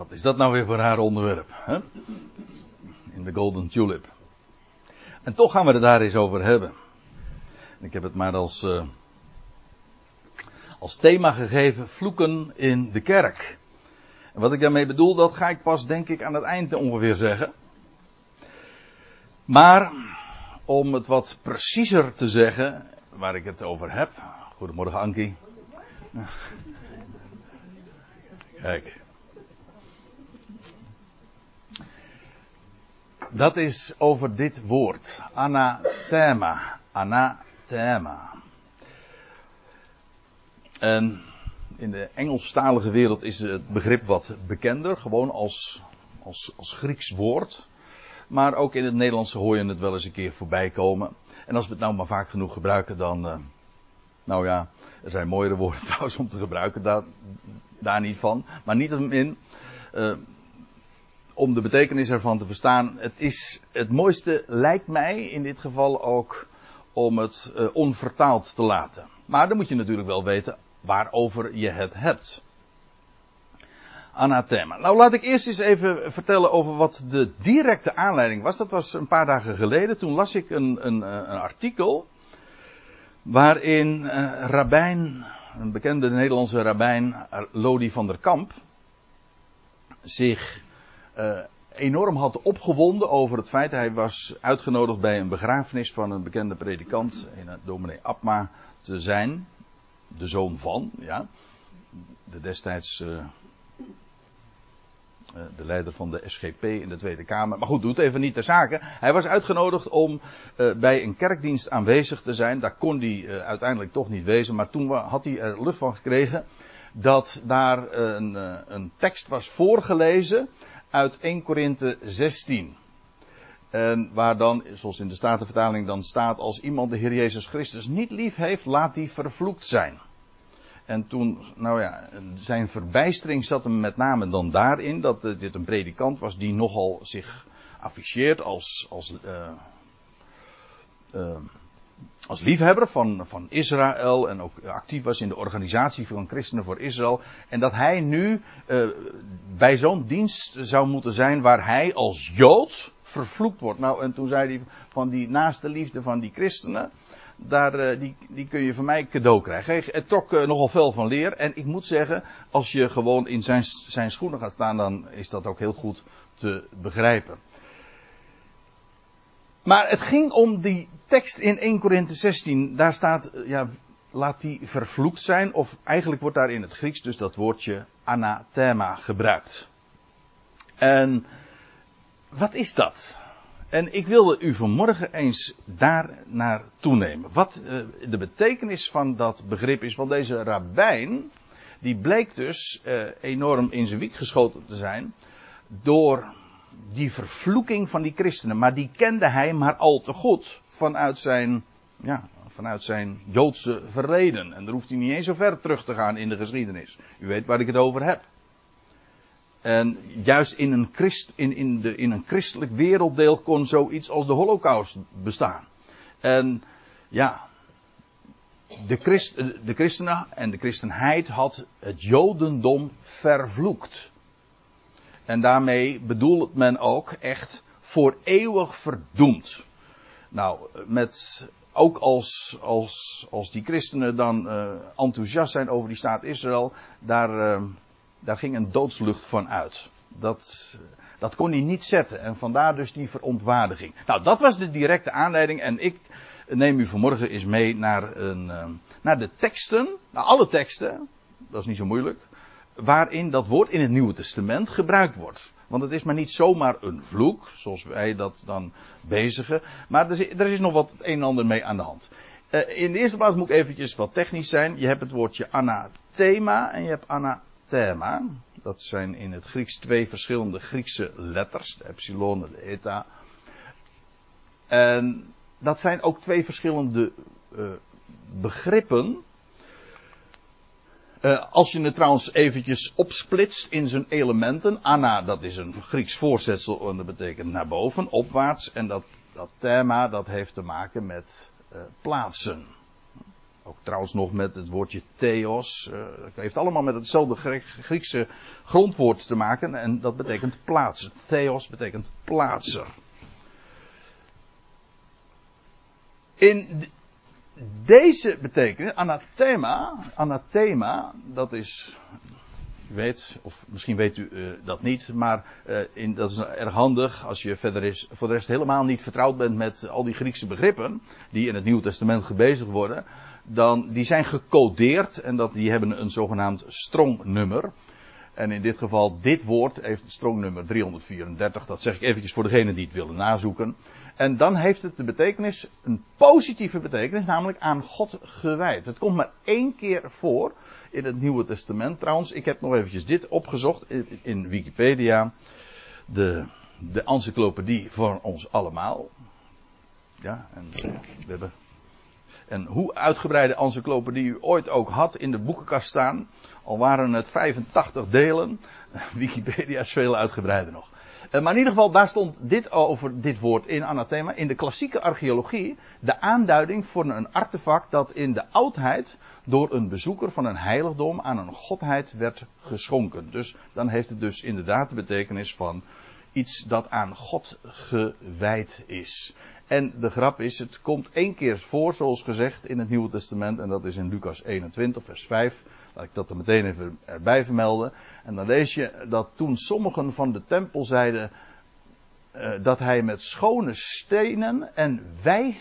Wat is dat nou weer voor haar onderwerp? Hè? In de Golden Tulip. En toch gaan we het daar eens over hebben. Ik heb het maar als, uh, als thema gegeven: vloeken in de kerk. En wat ik daarmee bedoel, dat ga ik pas denk ik aan het eind ongeveer zeggen. Maar om het wat preciezer te zeggen, waar ik het over heb. Goedemorgen Ankie. Kijk. Dat is over dit woord. Anathema. Anathema. En in de Engelstalige wereld is het begrip wat bekender. Gewoon als, als, als Grieks woord. Maar ook in het Nederlands hoor je het wel eens een keer voorbij komen. En als we het nou maar vaak genoeg gebruiken, dan. Uh, nou ja, er zijn mooiere woorden trouwens om te gebruiken, daar, daar niet van. Maar niettemin, uh, om de betekenis ervan te verstaan, het is het mooiste, lijkt mij in dit geval ook, om het uh, onvertaald te laten. Maar dan moet je natuurlijk wel weten waarover je het hebt. Anathema. Nou, laat ik eerst eens even vertellen over wat de directe aanleiding was. Dat was een paar dagen geleden. Toen las ik een, een, een artikel. Waarin uh, Rabijn, een bekende Nederlandse rabbijn, Lodi van der Kamp. zich uh, enorm had opgewonden over het feit. Hij was uitgenodigd bij een begrafenis van een bekende predikant, een dominee Abma, te zijn. De zoon van, ja. De destijds. Eh, de leider van de SGP in de Tweede Kamer. Maar goed, doet even niet ter zake. Hij was uitgenodigd om bij een kerkdienst aanwezig te zijn. Daar kon hij uiteindelijk toch niet wezen. Maar toen had hij er lucht van gekregen dat daar een, een tekst was voorgelezen uit 1 Korinthe 16. En waar dan, zoals in de Statenvertaling dan staat, als iemand de Heer Jezus Christus niet lief heeft, laat die vervloekt zijn. En toen, nou ja, zijn verbijstering zat hem met name dan daarin dat uh, dit een predikant was die nogal zich afficheert als, als, uh, uh, als liefhebber van, van Israël en ook actief was in de organisatie van Christenen voor Israël. En dat hij nu bij zo'n dienst zou moeten zijn waar hij als Jood vervloekt wordt. Nou, en toen zei hij van die naaste liefde van die christenen daar, eh, die, die kun je van mij cadeau krijgen. Het trok uh, nogal veel van leer. En ik moet zeggen, als je gewoon in zijn, zijn schoenen gaat staan, dan is dat ook heel goed te begrijpen. Maar het ging om die tekst in 1 Korinthe 16. Daar staat, eh, ja, laat die vervloekt zijn. Of eigenlijk wordt daar in het Grieks dus dat woordje anathema gebruikt. En wat is dat? En ik wilde u vanmorgen eens daar naar toenemen. Wat uh, de betekenis van dat begrip is van deze rabbijn. Die bleek dus uh, enorm in zijn wiek geschoten te zijn. Door die vervloeking van die christenen. Maar die kende hij maar al te goed. Vanuit zijn, ja, vanuit zijn Joodse verleden. En daar hoeft hij niet eens zo ver terug te gaan in de geschiedenis. U weet waar ik het over heb. En juist in een, christ, in, in, de, in een christelijk werelddeel kon zoiets als de holocaust bestaan. En ja, de, christ, de christenen en de christenheid had het jodendom vervloekt. En daarmee bedoelt men ook echt voor eeuwig verdoemd. Nou, met, ook als, als, als die christenen dan uh, enthousiast zijn over die staat Israël, daar, uh, daar ging een doodslucht van uit. Dat, dat kon hij niet zetten. En vandaar dus die verontwaardiging. Nou, dat was de directe aanleiding. En ik neem u vanmorgen eens mee naar, een, uh, naar de teksten. Naar alle teksten. Dat is niet zo moeilijk. Waarin dat woord in het Nieuwe Testament gebruikt wordt. Want het is maar niet zomaar een vloek, zoals wij dat dan bezigen. Maar er is, er is nog wat een en ander mee aan de hand. Uh, in de eerste plaats moet ik eventjes wat technisch zijn. Je hebt het woordje anathema en je hebt anathema thema. Dat zijn in het Grieks twee verschillende Griekse letters, de epsilon en de eta. En dat zijn ook twee verschillende uh, begrippen. Uh, als je het trouwens eventjes opsplitst in zijn elementen. Anna, dat is een Grieks voorzetsel en dat betekent naar boven, opwaarts. En dat, dat thema, dat heeft te maken met uh, plaatsen. ook trouwens nog met het woordje theos. Uh, dat heeft allemaal met hetzelfde Griekse grondwoord te maken. En dat betekent plaatsen. Theos betekent plaatser. In deze betekenis, anathema, anathema, dat is weet, of misschien weet u uh, dat niet, maar uh, in, dat is erg handig als je verder is, voor de rest helemaal niet vertrouwd bent met al die Griekse begrippen die in het Nieuwe Testament gebezigd worden. Dan, die zijn gecodeerd en dat, die hebben een zogenaamd strongnummer. En in dit geval, dit woord heeft strongnummer 334. Dat zeg ik eventjes voor degenen die het willen nazoeken. En dan heeft het de betekenis, een positieve betekenis, namelijk aan God gewijd. Het komt maar één keer voor in het Nieuwe Testament. Trouwens, ik heb nog eventjes dit opgezocht in, Wikipedia. De, de encyclopedie voor ons allemaal. Ja, en we hebben. En hoe uitgebreide encyclopedie u ooit ook had in de boekenkast staan. Al waren het 85 delen. Wikipedia is veel uitgebreider nog. Eh, maar in ieder geval, daar stond dit over dit woord in anathema. In de klassieke archeologie de aanduiding voor een artefact dat in de oudheid door een bezoeker van een heiligdom aan een godheid werd geschonken. Dus dan heeft het dus inderdaad de betekenis van iets dat aan God gewijd is. En de grap is, het komt één keer voor, zoals gezegd, in het Nieuwe Testament. En dat is in Lucas 21, vers 5. Laat ik dat er meteen even erbij vermelden. En dan lees je dat toen sommigen van de tempel zeiden uh, dat hij met schone stenen en, wij,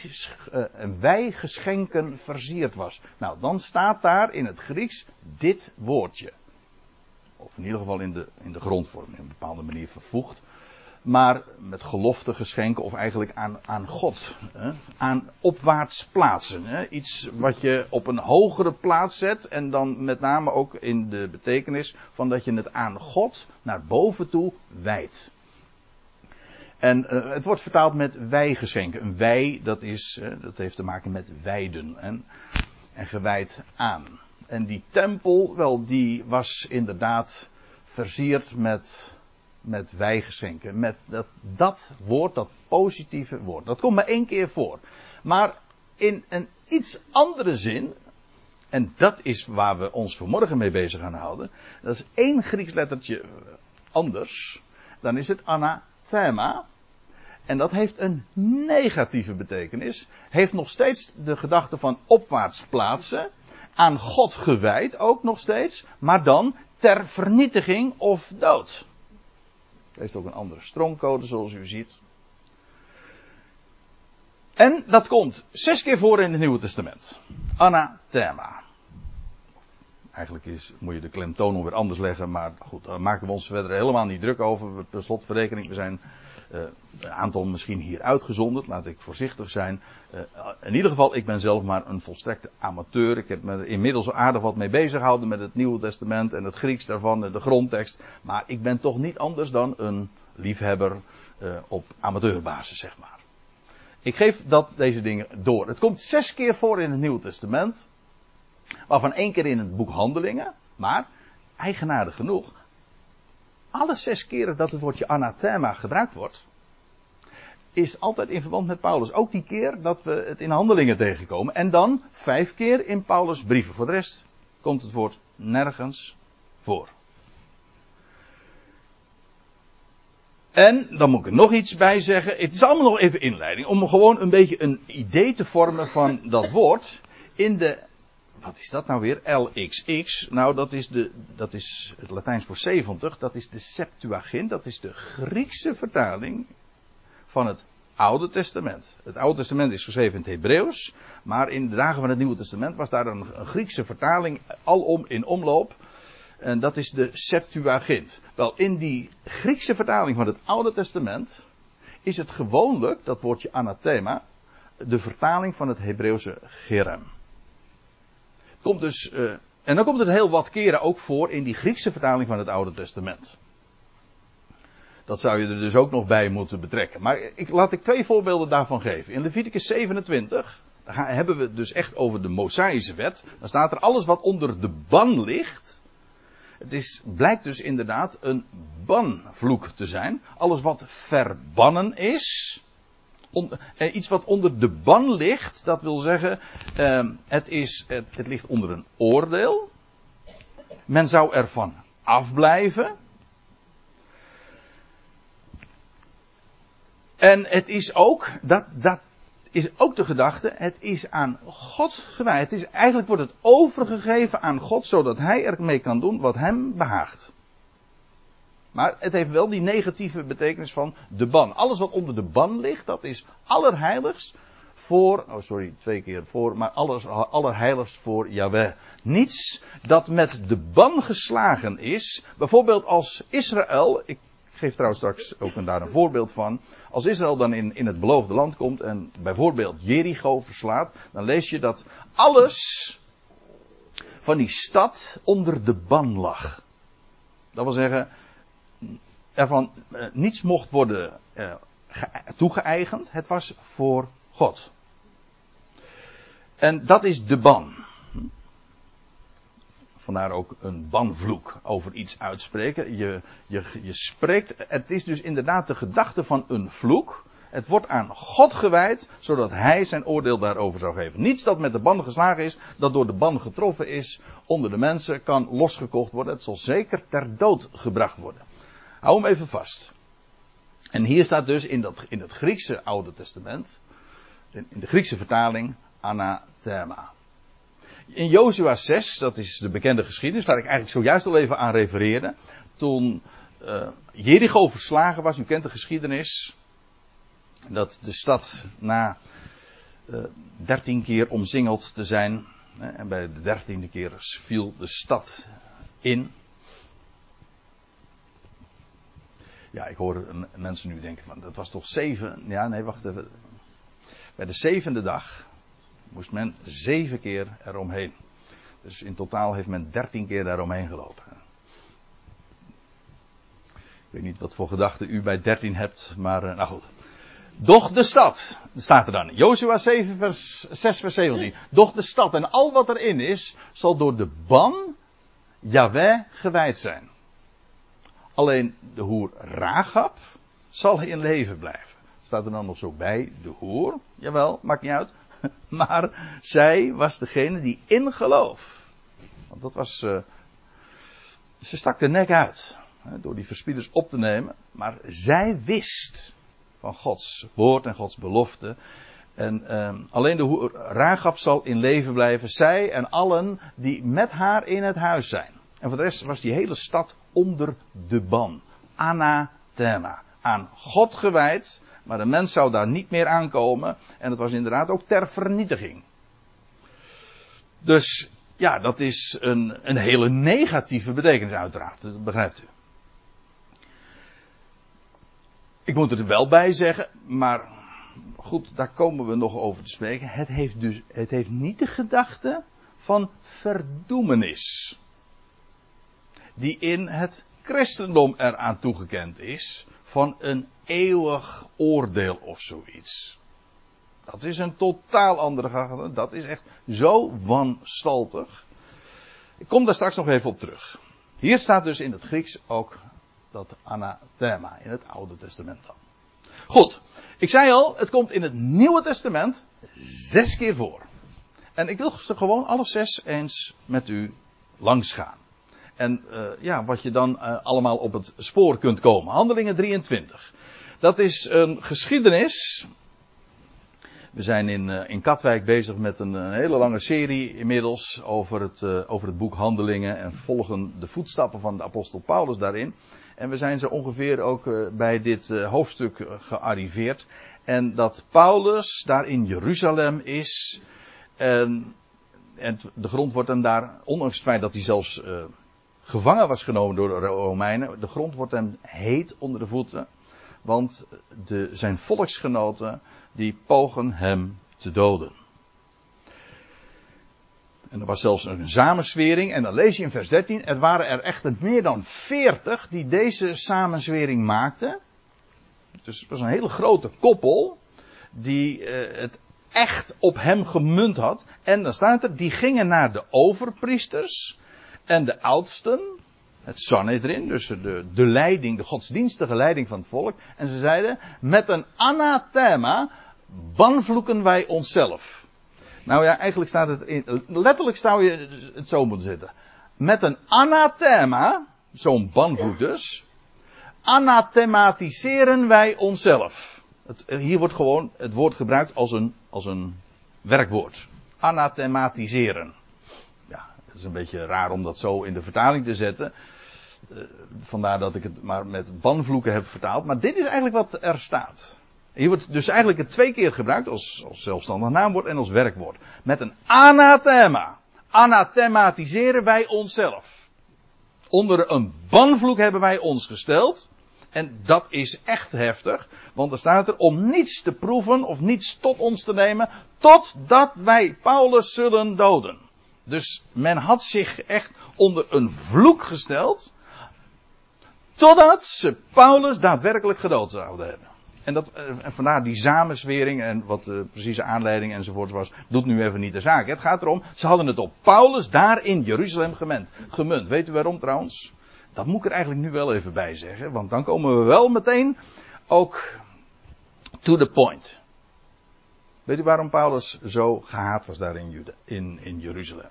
uh, en wijgeschenken versierd was. Nou, dan staat daar in het Grieks dit woordje. Of in ieder geval in de, in de grondvorm, in een bepaalde manier vervoegd maar met gelofte geschenken of eigenlijk aan, aan God. Hè? Aan opwaarts plaatsen. Hè? Iets wat je op een hogere plaats zet en dan met name ook in de betekenis van dat je het aan God naar boven toe wijdt. En uh, het wordt vertaald met wijgeschenken. Een wij, dat, is, dat heeft te maken met wijden en, en gewijd aan. En die tempel, wel, die was inderdaad versierd met met wijgeschenken. Met dat, dat woord, dat positieve woord. Dat komt maar één keer voor. Maar in een iets andere zin, en dat is waar we ons vanmorgen mee bezig gaan houden. Dat is één Grieks lettertje anders. Dan is het anathema. En dat heeft een negatieve betekenis. Heeft nog steeds de gedachte van opwaarts plaatsen. Aan God gewijd ook nog steeds. Maar dan ter vernietiging of dood heeft ook een andere stroomcode zoals u ziet. En dat komt zes keer voor in het Nieuwe Testament. Anathema. Eigenlijk is, moet je de klemtoon weer anders leggen, maar goed, daar maken we ons verder helemaal niet druk over. Per slotverrekening, we zijn een aantal misschien hier uitgezonderd, laat ik voorzichtig zijn. Uh, in ieder geval, ik ben zelf maar een volstrekte amateur. Ik heb me inmiddels aardig wat mee bezig gehouden met het Nieuwe Testament en het Grieks daarvan en de grondtekst. Maar ik ben toch niet anders dan een liefhebber uh, op amateurbasis, zeg maar. Ik geef dat deze dingen door. Het komt zes keer voor in het Nieuwe Testament. Waarvan één keer in het boek Handelingen. Maar, eigenaardig genoeg, alle zes keren dat het woordje anathema gebruikt wordt, is altijd in verband met Paulus. Ook die keer dat we het in handelingen tegenkomen. En dan vijf keer in Paulus' brieven. Voor de rest komt het woord nergens voor. En dan moet ik er nog iets bij zeggen. Het is allemaal nog even inleiding. Om gewoon een beetje een idee te vormen van dat woord. In de wat is dat nou weer? LXX. Nou, dat is, de, dat is het Latijns voor 70. Dat is de Septuagint. Dat is de Griekse vertaling van het Oude Testament. Het Oude Testament is geschreven in het Hebreeuws. Maar in de dagen van het Nieuwe Testament was daar een, Griekse vertaling alom in omloop. En dat is de Septuagint. Wel, in die Griekse vertaling van het Oude Testament is het gewoonlijk, dat woordje anathema, de vertaling van het Hebreeuwse gerem. Komt dus, uh, en dan komt het heel wat keren ook voor in die Griekse vertaling van het Oude Testament. Dat zou je er dus ook nog bij moeten betrekken. Maar ik, laat ik twee voorbeelden daarvan geven. In Leviticus 27 hebben we het dus echt over de Mosaïsche wet. Dan staat er alles wat onder de ban ligt. Het is, blijkt dus inderdaad een banvloek te zijn. Alles wat verbannen is. Eh, iets wat onder de ban ligt, dat wil zeggen, eh, het, is, het, het ligt onder een oordeel. Men zou ervan afblijven. En het is ook, dat, dat is ook de gedachte, het is aan God gewijd. Het is, eigenlijk wordt het overgegeven aan God, zodat Hij ermee kan doen wat Hem behaagt. Maar het heeft wel die negatieve betekenis van de ban. Alles wat onder de ban ligt, dat is allerheiligst voor, oh sorry, twee keer voor, maar alles, allerheiligst voor Yahweh. Niets dat met de ban geslagen is, bijvoorbeeld als Israël, ik geef trouwens straks ook daar een voorbeeld van. Als Israël dan in, in het beloofde land komt en bijvoorbeeld Jericho verslaat, dan lees je dat alles van die stad onder de ban lag. Dat wil zeggen, ervan eh, niets mocht worden eh, toegeëigend. Het was voor God. En dat is de ban. Vandaar ook een banvloek over iets uitspreken. Je, je, je spreekt, het is dus inderdaad de gedachte van een vloek. Het wordt aan God gewijd, zodat Hij zijn oordeel daarover zou geven. Niets dat met de ban geslagen is, dat door de ban getroffen is, onder de mensen kan losgekocht worden. Het zal zeker ter dood gebracht worden. Hou hem even vast. En hier staat dus in, dat, in het Griekse Oude Testament, in, de Griekse vertaling, anathema. In Jozua 6, dat is de bekende geschiedenis, waar ik eigenlijk zojuist al even aan refereerde. Toen uh, Jericho verslagen was, u kent de geschiedenis. Dat de stad na uh, dertien keer omsingeld te zijn. en bij de dertiende keer viel de stad in. Ja, ik hoor mensen nu denken van dat was toch zeven. Ja, nee, wacht even. Bij de zevende dag moest men zeven keer eromheen. Dus in totaal heeft men dertien keer daaromheen gelopen. Ik weet niet wat voor gedachten u bij dertien hebt, maar uh, nou goed. Doch de stad, staat er dan. Jozua 7 vers, 6 vers 17. Doch de stad en al wat erin is, zal door de ban Yahweh gewijd zijn. Alleen de hoer Ragab zal in leven blijven. Staat er dan nog zo bij, de hoer? Jawel, maakt niet uit. Maar zij was degene die in geloof. Want dat was. Uh, ze stak de nek uit. Hè, door die verspieders op te nemen. Maar zij wist van Gods woord en Gods belofte. En uh, alleen de hoer Ragab zal in leven blijven. Zij en allen die met haar in het huis zijn. En voor de rest was die hele stad onder de ban. Anathema. Aan God gewijd. Maar de mens zou daar niet meer aankomen. En het was inderdaad ook ter vernietiging. Dus ja, dat is een, een hele negatieve betekenis uiteraard. Dat begrijpt u. Ik moet er wel bij zeggen, maar goed, daar komen we nog over te spreken. Het heeft dus, het heeft niet de gedachte van verdoemenis die in het christendom eraan toegekend is van een eeuwig oordeel of zoiets. Dat is een totaal andere gedachte. Dat is echt zo wanstaltig. Ik kom daar straks nog even op terug. Hier staat dus in het Grieks ook dat anathema in het Oude Testament dan. Goed, ik zei al, het komt in het Nieuwe Testament zes keer voor. En ik wil gewoon alle zes eens met u langs gaan. En uh, ja, wat je dan uh, allemaal op het spoor kunt komen. Handelingen 23. Dat is een geschiedenis. We zijn in, uh, in Katwijk bezig met een, een, hele lange serie inmiddels over het, over het boek Handelingen. En volgen de voetstappen van de apostel Paulus daarin. En we zijn zo ongeveer ook bij dit hoofdstuk gearriveerd. En dat Paulus daar in Jeruzalem is. En, en de grond wordt hem daar, ondanks het feit dat hij zelfs gevangen was genomen door de Romeinen. De grond wordt hem heet onder de voeten. Want de, zijn volksgenoten die pogen hem te doden. En er was zelfs een samenzwering. En dan lees je in vers 13. Er waren er echter meer dan 40 die deze samenzwering maakten. Dus het was een hele grote koppel. Die eh, het echt op hem gemunt had. En dan staat er, die gingen naar de overpriesters en de oudsten het Sanhedrin, dus de, de leiding, de godsdienstige leiding van het volk. En ze zeiden, met een anathema banvloeken wij onszelf. Nou ja, eigenlijk staat het in, letterlijk zou je het zo moeten zetten. Met een anathema, zo'n banvloek dus, anathematiseren wij onszelf. Het, hier wordt gewoon het woord gebruikt als een, als een werkwoord. Anathematiseren. Is een beetje raar om dat zo in de vertaling te zetten. Uh, vandaar dat ik het maar met banvloeken heb vertaald. Maar dit is eigenlijk wat er staat. Hier wordt dus eigenlijk het twee keer gebruikt als, als zelfstandig naamwoord en als werkwoord. Met een anathema. Anathematiseren wij onszelf. Onder een banvloek hebben wij ons gesteld. En dat is echt heftig. Want er staat er om niets te proeven of niets tot ons te nemen. Totdat wij Paulus zullen doden. Dus men had zich echt onder een vloek gesteld. Totdat ze Paulus daadwerkelijk gedood zouden hebben. En, dat, eh, en vandaar die samenswering en wat de precieze aanleiding enzovoort was, doet nu even niet de zaak. Het gaat erom, ze hadden het op Paulus daar in Jeruzalem gemunt. gemunt. Weet u waarom trouwens? Dat moet ik er eigenlijk nu wel even bij zeggen, want dan komen we wel meteen ook to the point. Weet u waarom Paulus zo gehaat was daar in, Jude, in, in Jeruzalem?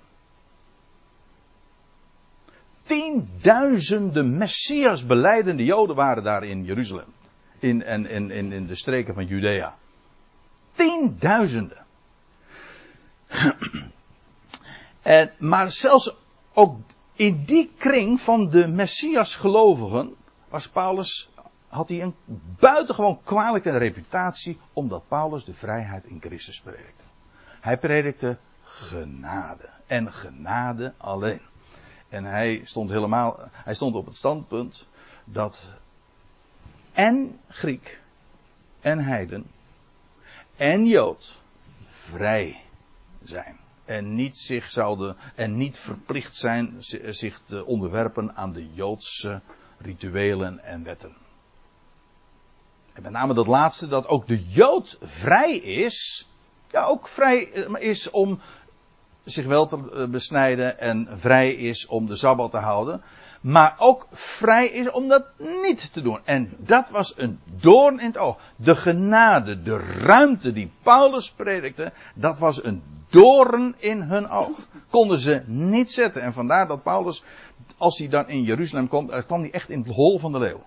Tienduizenden Messias beleidende Joden waren daar in Jeruzalem in, en, in, in, in de streken van Judea. Tienduizenden. en, maar zelfs ook in die kring van de Messias gelovigen was Paulus, had hij een buitengewoon kwalijke reputatie omdat Paulus de vrijheid in Christus predikte. Hij predikte genade en genade alleen. En hij stond helemaal, hij stond op het standpunt dat en Griek en heiden en Jood vrij zijn. En niet zich zouden, en niet verplicht zijn zich te onderwerpen aan de Joodse rituelen en wetten. En met name dat laatste, dat ook de Jood vrij is, ja ook vrij is om zich wel te eh, besnijden en vrij is om de Sabbat te houden maar ook vrij is om dat niet te doen. En dat was een doorn in het oog. De genade, de ruimte die Paulus predikte, dat was een doorn in hun oog. Konden ze niet zetten. En vandaar dat Paulus, als hij dan in Jeruzalem komt, eh, kwam hij echt in het hol van de leeuw.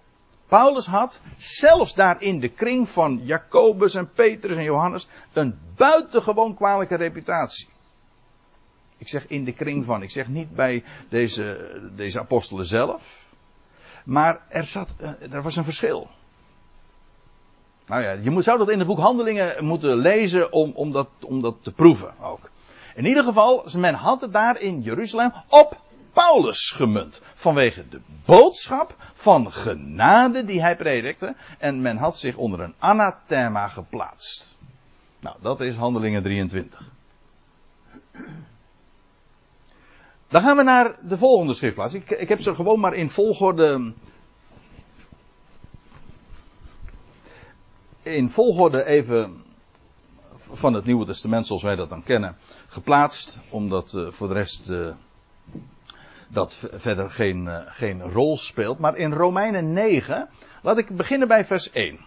Paulus had, zelfs daar in de kring van Jacobus en Petrus en Johannes, een buitengewoon kwalijke reputatie. Ik zeg in de kring van. Ik zeg niet bij deze, deze apostelen zelf. Maar er, zat, eh, er was een verschil. Nou ja, je zou dat in het boek Handelingen moeten lezen om, om, dat, om dat te proeven ook. In ieder geval, men had het daar in Jeruzalem op Paulus gemunt. Vanwege de boodschap van genade die hij predikte. En men had zich onder een anathema geplaatst. Nou, dat is Handelingen 23. Dan gaan we naar de volgende schriftplaats. Ik, ik heb ze gewoon maar in volgorde. In volgorde even van het Nieuwe Testament, zoals wij dat dan kennen, geplaatst. Omdat uh, voor de rest uh, dat verder geen, uh, geen rol speelt. Maar in Romeinen 9, laat ik beginnen bij vers 1.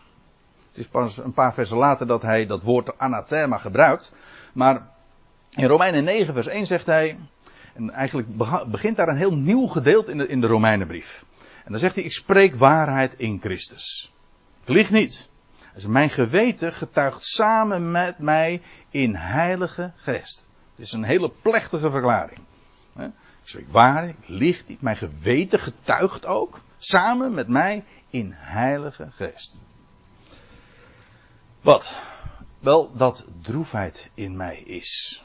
Het is pas een paar versen later dat hij dat woord anathema gebruikt. Maar in Romeinen 9, vers 1 zegt hij. En eigenlijk begint daar een heel nieuw gedeelte in de, in de Romeinenbrief. En dan zegt hij, ik spreek waarheid in Christus. Ik lieg niet. Mijn geweten getuigt samen met mij in heilige geest. Het is een hele plechtige verklaring. Ik spreek waar, ik lieg niet. Mijn geweten getuigt ook samen met mij in heilige geest. Wat? Wel dat droefheid in mij is.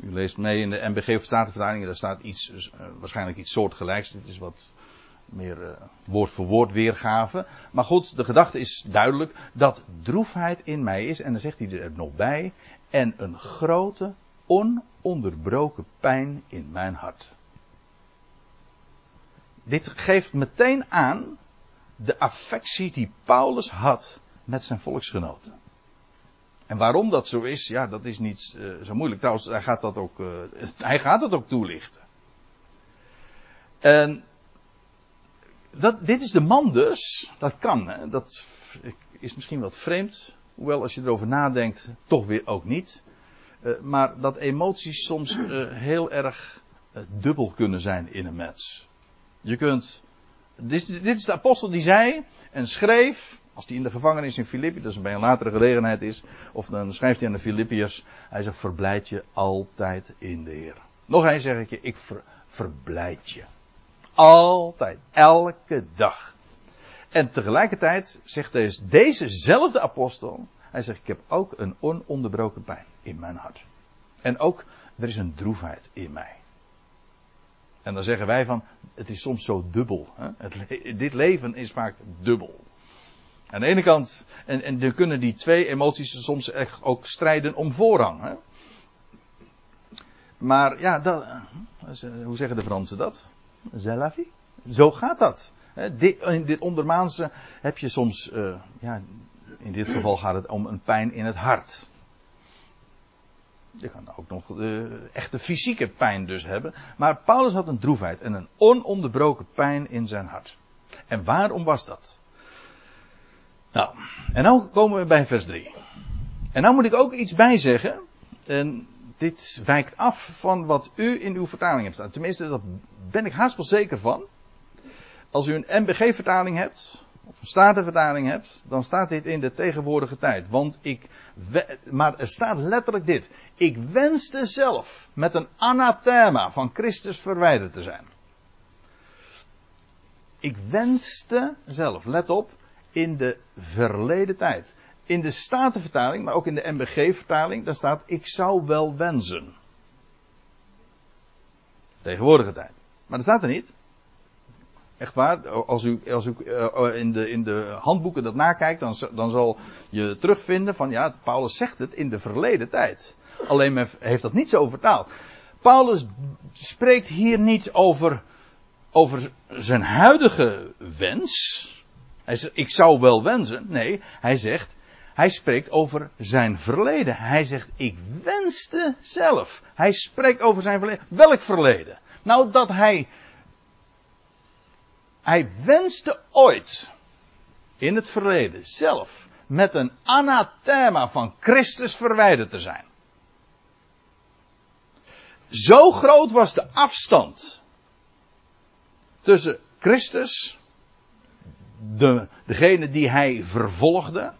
U leest mee in de MBG Verstatenvertaling, daar staat iets, uh, waarschijnlijk iets soortgelijks. Dit is wat meer uh, woord voor woord weergave. Maar goed, de gedachte is duidelijk dat droefheid in mij is. En dan zegt hij er nog bij. En een grote, ononderbroken pijn in mijn hart. Dit geeft meteen aan de affectie die Paulus had met zijn volksgenoten. En waarom dat zo is, ja, dat is niet uh, zo moeilijk. Trouwens, hij gaat dat ook, uh, hij gaat dat ook toelichten. En dat, dit is de man dus. Dat kan. Dat is misschien wat vreemd. Hoewel als je erover nadenkt, toch weer ook niet. Uh, maar dat emoties soms heel erg dubbel kunnen zijn in een mens. Je kunt. Dit, dit, is de apostel die zei en schreef. Als hij in de gevangenis in Filippi, dat is bij een latere gelegenheid is. Of dan schrijft hij aan de Filippiërs. Hij zegt: Verblijd je altijd in de Heer. Nog eens zeg ik je: Ik ver, verblijd je. Altijd. Elke dag. En tegelijkertijd zegt deze, dezezelfde apostel. Hij zegt: Ik heb ook een ononderbroken pijn in mijn hart. En ook, er is een droefheid in mij. En dan zeggen wij van, het is soms zo dubbel. Hè? Dit leven is vaak dubbel. Aan de ene kant, en, en dan kunnen die twee emoties soms echt ook strijden om voorrang. Hè? Maar ja, dat, hoe zeggen de Fransen dat? Zelavi? Zo gaat dat. In dit ondermaanse heb je soms, uh, ja, in dit geval gaat het om een pijn in het hart. Je kan ook nog de echte fysieke pijn dus hebben. Maar Paulus had een droefheid en een ononderbroken pijn in zijn hart. En waarom was dat? Nou, en nu komen we bij vers 3. En nou moet ik ook iets bijzeggen. En dit wijkt af van wat u in uw vertaling hebt staan. Tenminste, daar ben ik haast wel zeker van. Als u een MBG-vertaling hebt, of een Statenvertaling hebt, dan staat dit in de tegenwoordige tijd. Want ik, maar er staat letterlijk dit. Ik wenste zelf met een anathema van Christus verwijderd te zijn. Ik wenste zelf, let op, in de verleden tijd. In de Statenvertaling, maar ook in de MBG-vertaling, daar staat ik zou wel wensen. Tegenwoordige tijd. Maar dat staat er niet. Echt waar, als u, als u uh, in, de, in de handboeken dat nakijkt, dan, dan zal je terugvinden van ja, Paulus zegt het in de verleden tijd. Alleen men heeft dat niet zo vertaald. Paulus spreekt hier niet over, over zijn huidige wens. Hij zegt, ik zou wel wensen. Nee, hij zegt, hij spreekt over zijn verleden. Hij zegt, ik wenste zelf. Hij spreekt over zijn verleden. Welk verleden? Nou, dat hij hij wenste ooit in het verleden zelf met een anathema van Christus verwijderd te zijn. Zo groot was de afstand tussen Christus, de, degene die hij vervolgde,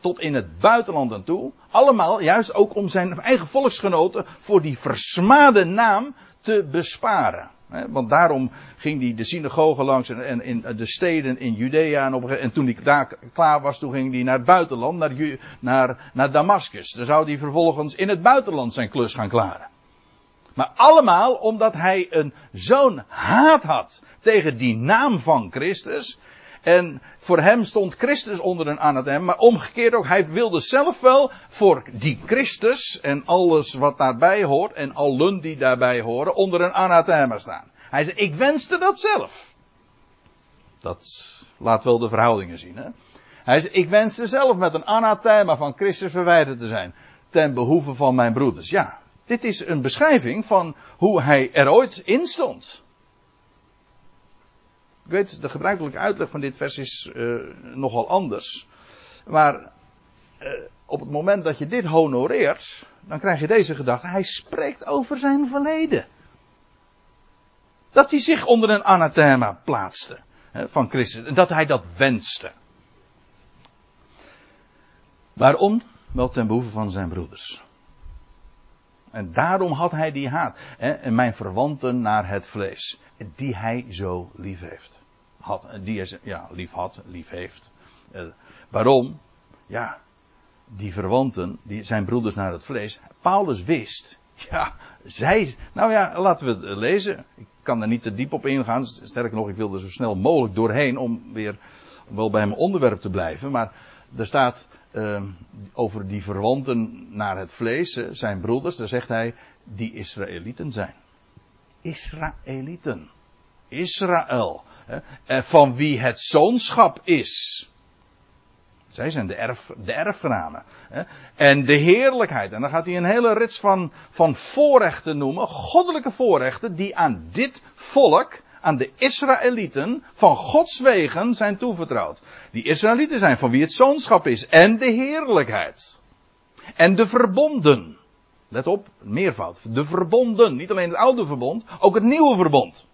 tot in het buitenland aan toe. Allemaal juist ook om zijn eigen volksgenoten voor die versmade naam te besparen want daarom ging hij de synagoge langs en, in de steden in Judea. En, op, en toen hij daar klaar was, toen ging hij naar het buitenland, naar, naar, naar Damascus. Dan zou hij vervolgens in het buitenland zijn klus gaan klaren. Maar allemaal omdat hij een zo'n haat had tegen die naam van Christus. En voor hem stond Christus onder een anathema, maar omgekeerd ook, hij wilde zelf wel voor die Christus en alles wat daarbij hoort en allen die daarbij horen onder een anathema staan. Hij zei, ik wenste dat zelf. Dat laat wel de verhoudingen zien. Hè? Hij zei, ik wenste zelf met een anathema van Christus verwijderd te zijn ten behoeve van mijn broeders. Ja, dit is een beschrijving van hoe hij er ooit in stond. Ik weet, de gebruikelijke uitleg van dit vers is uh, nogal anders. Maar uh, op het moment dat je dit honoreert, dan krijg je deze gedachte. Hij spreekt over zijn verleden. Dat hij zich onder een anathema plaatste hè, van Christus. En dat hij dat wenste. Waarom? Wel ten behoeve van zijn broeders. En daarom had hij die haat. En mijn verwanten naar het vlees. Die hij zo lief heeft. Had, die hij ja, lief had, lief heeft. Uh, waarom? Ja, die verwanten, die zijn broeders naar het vlees. Paulus wist. Ja, zij. Nou ja, laten we het lezen. Ik kan er niet te diep op ingaan. Sterker nog, ik wil er zo snel mogelijk doorheen om weer wel bij mijn onderwerp te blijven. Maar er staat uh, over die verwanten naar het vlees, zijn broeders, daar zegt hij, die Israëlieten zijn. Israëlieten. Israël. Hè, van wie het zoonschap is. Zij zijn de, erf, de erfgenamen. Hè. En de heerlijkheid. En dan gaat hij een hele rits van, van voorrechten noemen. Goddelijke voorrechten die aan dit volk, aan de Israëlieten van Gods wegen zijn toevertrouwd. Die Israëlieten zijn van wie het zoonschap is en de heerlijkheid. En de verbonden. Let op, meervoud. De verbonden. Niet alleen het oude verbond, ook het nieuwe verbond.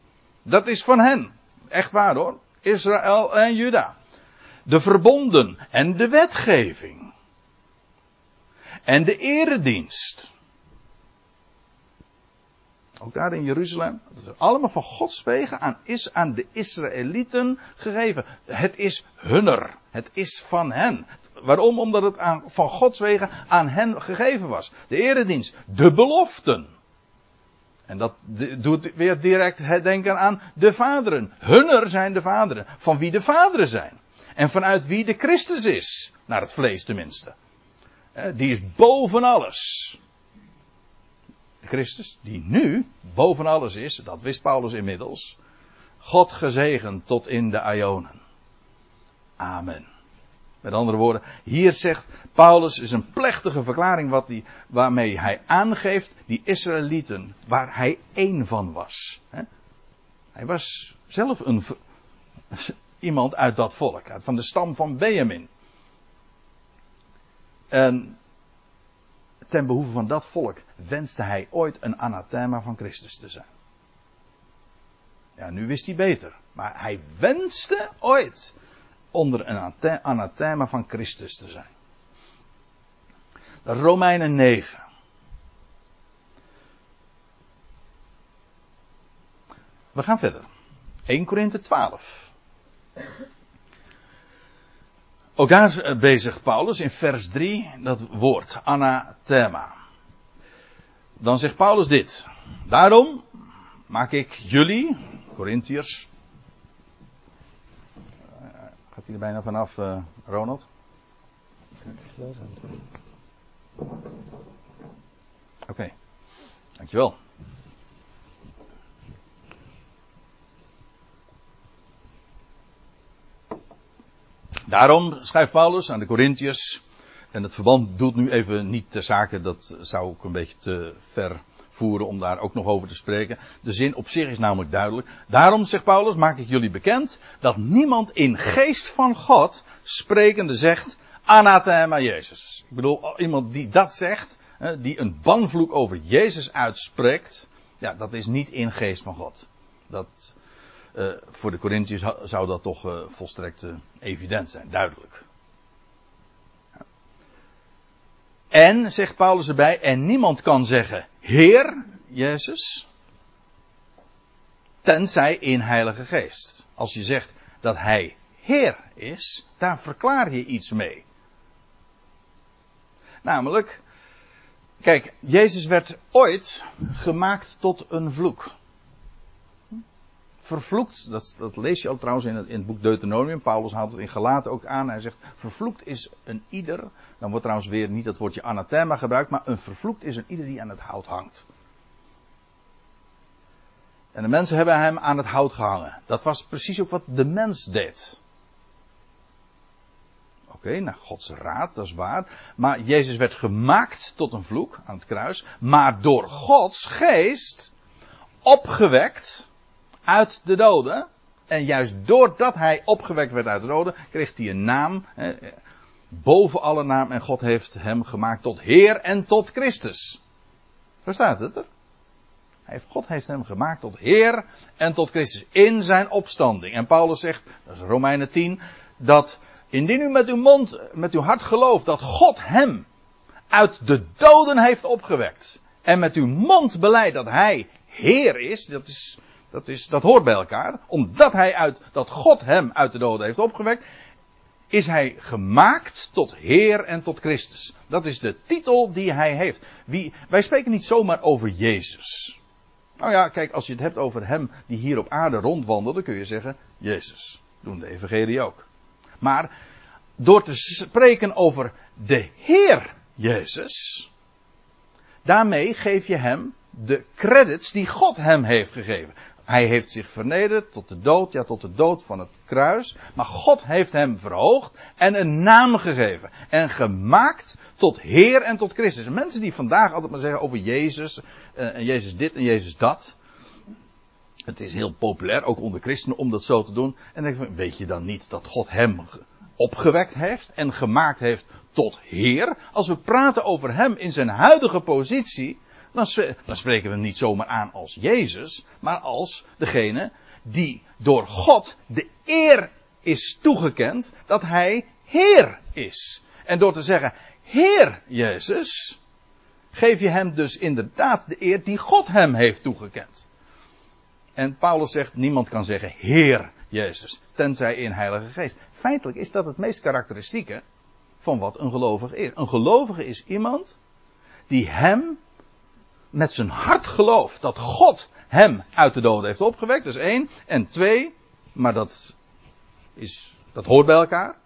Dat is van hen. Echt waar hoor. Israël en Juda. De verbonden en de wetgeving. En de eredienst. Ook daar in Jeruzalem. Dat is allemaal van Gods wegen aan, is aan de Israëlieten gegeven. Het is hunner. Het is van hen. Waarom? Omdat het aan, van Gods wegen aan hen gegeven was. De eredienst. De beloften. En dat doet weer direct denken aan de vaderen. Hunner zijn de vaderen. Van wie de vaderen zijn. En vanuit wie de Christus is. Naar het vlees tenminste. Die is boven alles. Christus, die nu boven alles is, dat wist Paulus inmiddels. God gezegend tot in de Ionen. Amen. Met andere woorden, hier zegt Paulus, is een plechtige verklaring wat die, waarmee hij aangeeft die Israëlieten, waar hij één van was. Hij was zelf een, iemand uit dat volk, van de stam van Benjamin. En ten behoeve van dat volk wenste hij ooit een anathema van Christus te zijn. Ja, nu wist hij beter. Maar hij wenste ooit onder een anathema van Christus te zijn. Romeinen 9. We gaan verder. 1 Korinthe 12. Ook daar bezigt Paulus in vers 3 dat woord anathema. Dan zegt Paulus dit. Daarom maak ik jullie, Corinthiërs. Gaat hij er bijna vanaf, uh, Ronald? Oké, dankjewel. Daarom schrijft Paulus aan de Corinthiërs. En het verband doet nu even niet ter zake, dat zou ik een beetje te ver voeren om daar ook nog over te spreken. De zin op zich is namelijk duidelijk. Daarom, zegt Paulus, maak ik jullie bekend dat niemand in geest van God sprekende zegt anathema Jezus. Ik bedoel, iemand die dat zegt, die een banvloek over Jezus uitspreekt, ja, dat is niet in geest van God. Dat, uh, voor de Corinthiërs zou dat toch uh, volstrekt uh, evident zijn, duidelijk. En, zegt Paulus erbij, en niemand kan zeggen, Heer, Jezus, tenzij in Heilige Geest. Als je zegt dat Hij Heer is, daar verklaar je iets mee. Namelijk, kijk, Jezus werd ooit gemaakt tot een vloek vervloekt, dat, dat, lees je ook trouwens in het, in het boek Deuteronomium. Paulus haalt het in Galaten ook aan. Hij zegt, vervloekt is een ieder. Dan wordt trouwens weer niet het woordje anathema gebruikt, maar een vervloekt is een ieder die aan het hout hangt. En de mensen hebben hem aan het hout gehangen. Dat was precies ook wat de mens deed. Oké, naar Gods raad, dat is waar. Maar Jezus werd gemaakt tot een vloek aan het kruis. Maar door Gods geest opgewekt uit de doden. En juist doordat hij opgewekt werd uit de doden, kreeg hij een naam. Boven alle naam. En God heeft hem gemaakt tot Heer en tot Christus. Zo staat het er. God heeft hem gemaakt tot Heer en tot Christus in zijn opstanding. En Paulus zegt, dat is Romeinen 10, dat indien u met uw mond, met uw hart gelooft dat God hem uit de doden heeft opgewekt. En met uw mond beleidt dat hij Heer is, dat is dat, is, dat hoort bij elkaar. Omdat hij uit, dat God hem uit de doden heeft opgewekt, is hij gemaakt tot Heer en tot Christus. Dat is de titel die hij heeft. Wie, wij spreken niet zomaar over Jezus. Nou ja, kijk, als je het hebt over hem die hier op aarde rondwandelt, dan kun je zeggen Jezus. Doen de evangelie ook. Maar door te spreken over de Heer Jezus, daarmee geef je hem de credits die God hem heeft gegeven. Hij heeft zich vernederd tot de dood, ja tot de dood van het kruis. Maar God heeft hem verhoogd en een naam gegeven. En gemaakt tot Heer en tot Christus. En mensen die vandaag altijd maar zeggen over Jezus. Uh, en Jezus dit en Jezus dat. Het is heel populair, ook onder christenen, om dat zo te doen. En denk ik, weet je dan niet dat God hem opgewekt heeft en gemaakt heeft tot Heer? Als we praten over hem in zijn huidige positie, dan, spreken we hem niet zomaar aan als Jezus, maar als degene die door God de eer is toegekend dat hij Heer is. En door te zeggen, Heer Jezus, geef je hem dus inderdaad de eer die God hem heeft toegekend. En Paulus zegt, niemand kan zeggen Heer Jezus, tenzij in Heilige Geest. Feitelijk is dat het meest karakteristieke van wat een gelovige is. Een gelovige is iemand die hem met zijn hart gelooft dat God hem uit de doden heeft opgewekt. Dat is één. En twee, maar dat, is, dat hoort bij elkaar.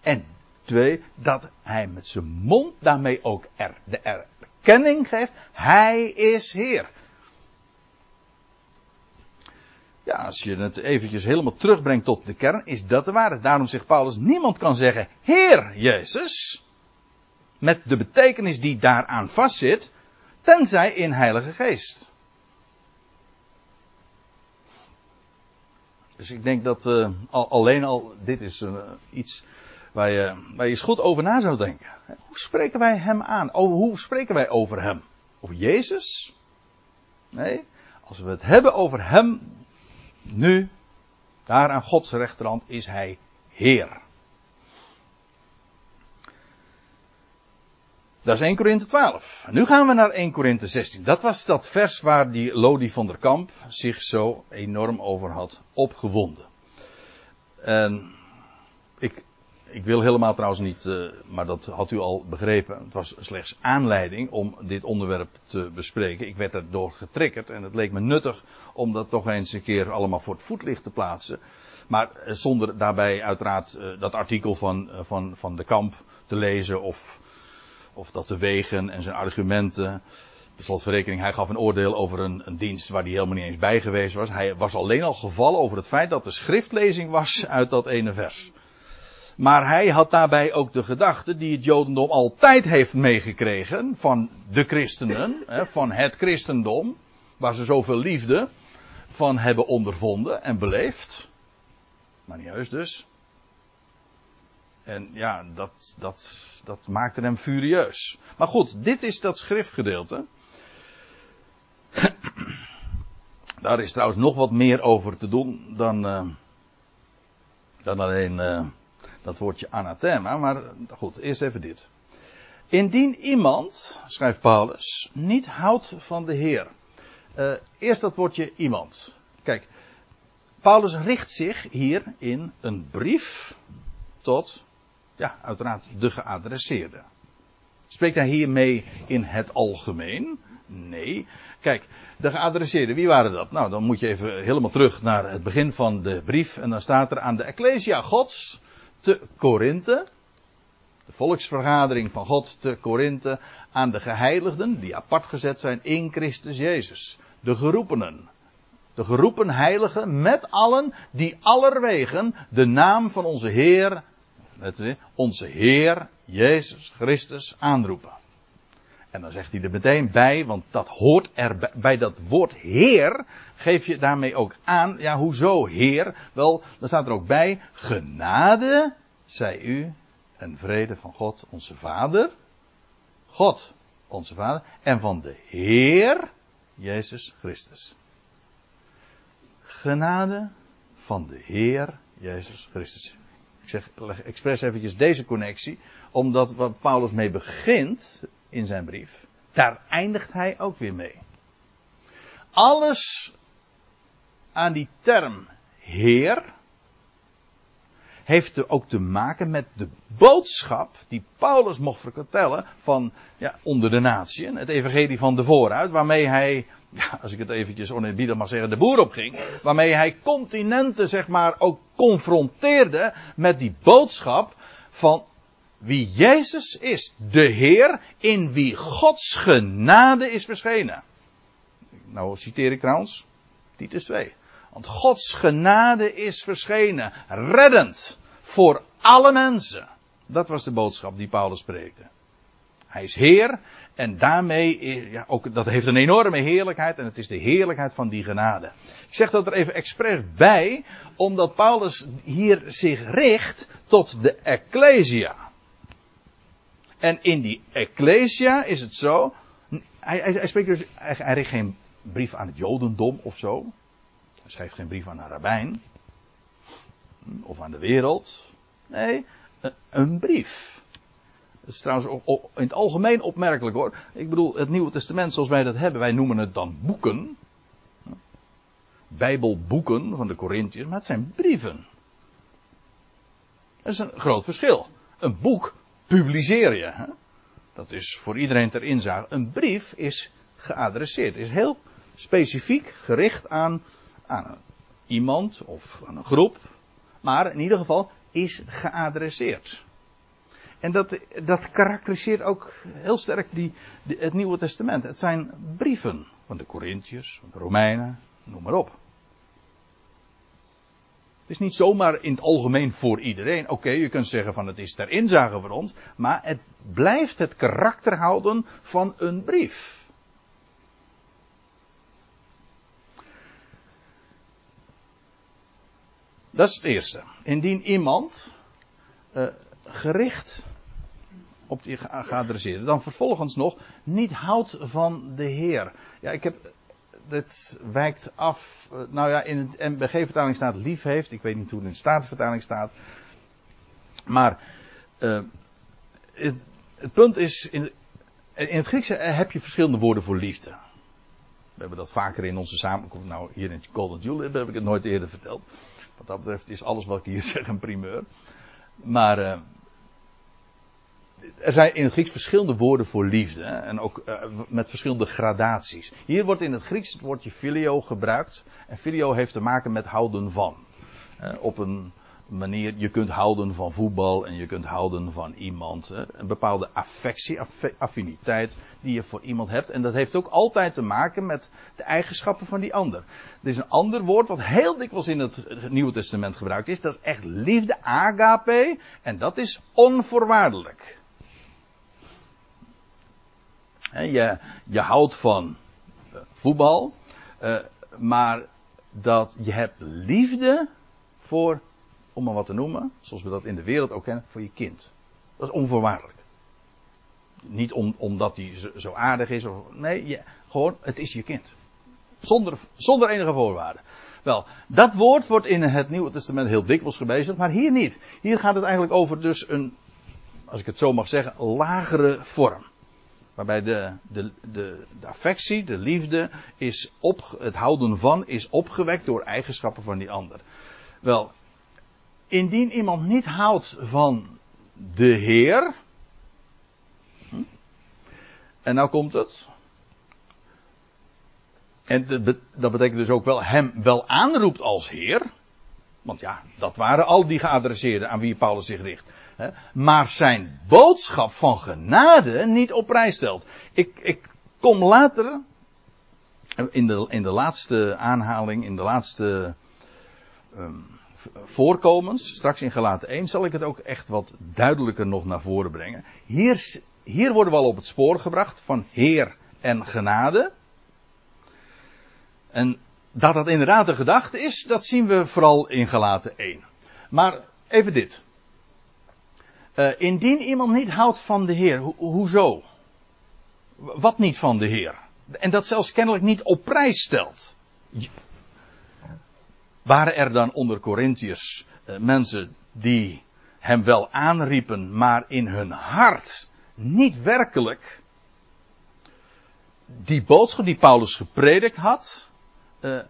En twee, dat hij met zijn mond daarmee ook er, de erkenning geeft. Hij is Heer. Ja, als je het eventjes helemaal terugbrengt tot de kern, is dat de waarheid. Daarom zegt Paulus, niemand kan zeggen, Heer Jezus, met de betekenis die daaraan vastzit, tenzij in Heilige Geest. Dus ik denk dat al, alleen al, dit is uh, iets waar je, waar je eens goed over na zou denken. Hoe spreken wij hem aan? Hoe spreken wij over hem? Over Jezus? Nee, als we het hebben over hem, nu, daar aan Gods rechterhand, is hij Heer. Dat is 1 Korinthe 12. Nu gaan we naar 1 Korinthe 16. Dat was dat vers waar die Lodi van der Kamp zich zo enorm over had opgewonden. En ik, ik wil helemaal trouwens niet, uh, maar dat had u al begrepen. Het was slechts aanleiding om dit onderwerp te bespreken. Ik werd erdoor getriggerd en het leek me nuttig om dat toch eens een keer allemaal voor het voetlicht te plaatsen. Maar uh, zonder daarbij uiteraard uh, dat artikel van, van, van de Kamp te lezen of of dat te wegen en zijn argumenten. Slotverrekening, hij gaf een oordeel over een, een, dienst waar hij helemaal niet eens bij geweest was. Hij was alleen al gevallen over het feit dat de schriftlezing was uit dat ene vers. Maar hij had daarbij ook de gedachte die het Jodendom altijd heeft meegekregen van de christenen, van het christendom, waar ze zoveel liefde van hebben ondervonden en beleefd. Maar niet juist dus. En ja, dat, dat, dat maakte hem furieus. Maar goed, dit is dat schriftgedeelte. Daar is trouwens nog wat meer over te doen dan, uh, dan alleen uh, dat woordje anathema. Maar goed, eerst even dit. Indien iemand, schrijft Paulus, niet houdt van de Heer. Uh, eerst dat woordje iemand. Kijk, Paulus richt zich hier in een brief tot ja, uiteraard de geadresseerde. Spreekt hij hiermee in het algemeen? Nee. Kijk, de geadresseerden, wie waren dat? Nou, dan moet je even helemaal terug naar het begin van de brief. En dan staat er aan de Ecclesia Gods te Korinthe. De volksvergadering van God te Korinthe. Aan de geheiligden, die apart gezet zijn in Christus Jezus. De geroepenen. De geroepen heiligen met allen die allerwegen de naam van onze Heer onze Heer Jezus Christus aanroepen. En dan zegt hij er meteen bij, want dat hoort er bij dat woord Heer, geef je daarmee ook aan, ja, hoezo Heer? Wel, dan staat er ook bij, genade zij u en vrede van God onze Vader, God onze Vader, en van de Heer Jezus Christus. Genade van de Heer Jezus Christus. Ik zeg expres eventjes deze connectie, omdat wat Paulus mee begint in zijn brief, daar eindigt hij ook weer mee. Alles aan die term Heer heeft ook te maken met de boodschap die Paulus mocht vertellen van ja, onder de natieën, het evangelie van de vooruit, waarmee hij ja, als ik het eventjes oneerbiedig mag zeggen, de boer opging. Waarmee hij continenten, zeg maar, ook confronteerde met die boodschap van wie Jezus is. De Heer in wie Gods genade is verschenen. Nou citeer ik trouwens Titus 2. Want Gods genade is verschenen. Reddend. Voor alle mensen. Dat was de boodschap die Paulus preekte. Hij is Heer. En daarmee, ja, ook, dat heeft een enorme heerlijkheid. En het is de heerlijkheid van die genade. Ik zeg dat er even expres bij, omdat Paulus hier zich richt tot de Ecclesia. En in die Ecclesia is het zo. Hij, hij, hij spreekt dus, hij, hij richt geen brief aan het Jodendom of zo. Schrijft geen brief aan een rabbijn. Of aan de wereld. Nee, een brief. Dat is trouwens in het algemeen opmerkelijk hoor. Ik bedoel, het Nieuwe Testament zoals wij dat hebben, wij noemen het dan boeken. Bijbelboeken van de Corinthiërs, maar het zijn brieven. Dat is een groot verschil. Een boek publiceer je. Hè? Dat is voor iedereen ter inzage. Een brief is geadresseerd. Is heel specifiek gericht aan, aan iemand of aan een groep. Maar in ieder geval is geadresseerd. En dat, dat karakteriseert ook heel sterk die, het Nieuwe Testament. Het zijn brieven van de Corinthiërs, van de Romeinen, noem maar op. Het is niet zomaar in het algemeen voor iedereen. Oké, je kunt zeggen van het is ter inzage voor ons. Maar het blijft het karakter houden van een brief. Dat is het eerste. Indien iemand uh, gericht op die geadresseerde, dan vervolgens nog niet houdt van de Heer. Ja, ik heb, dit wijkt af, uh, nou ja, in de MBG-vertaling staat lief heeft, ik weet niet hoe het in de Statenvertaling staat. Maar uh, het, punt is, in, in het Grieks heb je verschillende woorden voor liefde. We hebben dat vaker in onze samenkomst. Nou, hier in Golden Julep heb ik het nooit eerder verteld. Wat dat betreft is alles wat ik hier zeg een primeur. Maar uh, er zijn in het Grieks verschillende woorden voor liefde. Hè, en ook uh, met verschillende gradaties. Hier wordt in het Grieks het woordje filio gebruikt. En filio heeft te maken met houden van. Op een manier, je kunt houden van voetbal en je kunt houden van iemand. Een bepaalde affectie, affiniteit die je voor iemand hebt. En dat heeft ook altijd te maken met de eigenschappen van die ander. Er is een ander woord wat heel dikwijls in het Nieuwe Testament gebruikt is. Dat is echt liefde, agape. En dat is onvoorwaardelijk. Je, je houdt van eh, voetbal. Uh, maar dat je hebt liefde voor, om maar wat te noemen, zoals we dat in de wereld ook kennen, voor je kind. Dat is onvoorwaardelijk. Niet om, omdat hij zo aardig is. Of, nee, je, gewoon, het is je kind. Zonder, zonder enige voorwaarden. Wel, dat woord wordt in het Nieuwe Testament heel dikwijls gebezigd, maar hier niet. Hier gaat het eigenlijk over dus een, als ik het zo mag zeggen, lagere vorm. Waarbij de, de, de, de affectie, de liefde, is op, het houden van, is opgewekt door eigenschappen van die ander. Wel, indien iemand niet houdt van de Heer, en nou komt het. En dat betekent dus ook wel hem wel aanroept als Heer. Want ja, dat waren al die geadresseerden aan wie Paulus zich richt. Maar zijn boodschap van genade niet op prijs stelt. Ik, ik kom later, in de, in de laatste aanhaling, in de laatste um, voorkomens, straks in gelaten 1, zal ik het ook echt wat duidelijker nog naar voren brengen. Hier hier worden we al op het spoor gebracht van Heer en genade. En dat dat inderdaad de gedachte is, dat zien we vooral in Galaten 1. Maar even dit. Uh, indien iemand niet houdt van de Heer, ho hoezo? Wat niet van de Heer? En dat zelfs kennelijk niet op prijs stelt. Waren er dan onder Corinthiërs uh, mensen die hem wel aanriepen, maar in hun hart niet werkelijk die boodschap die Paulus gepredikt had, uh.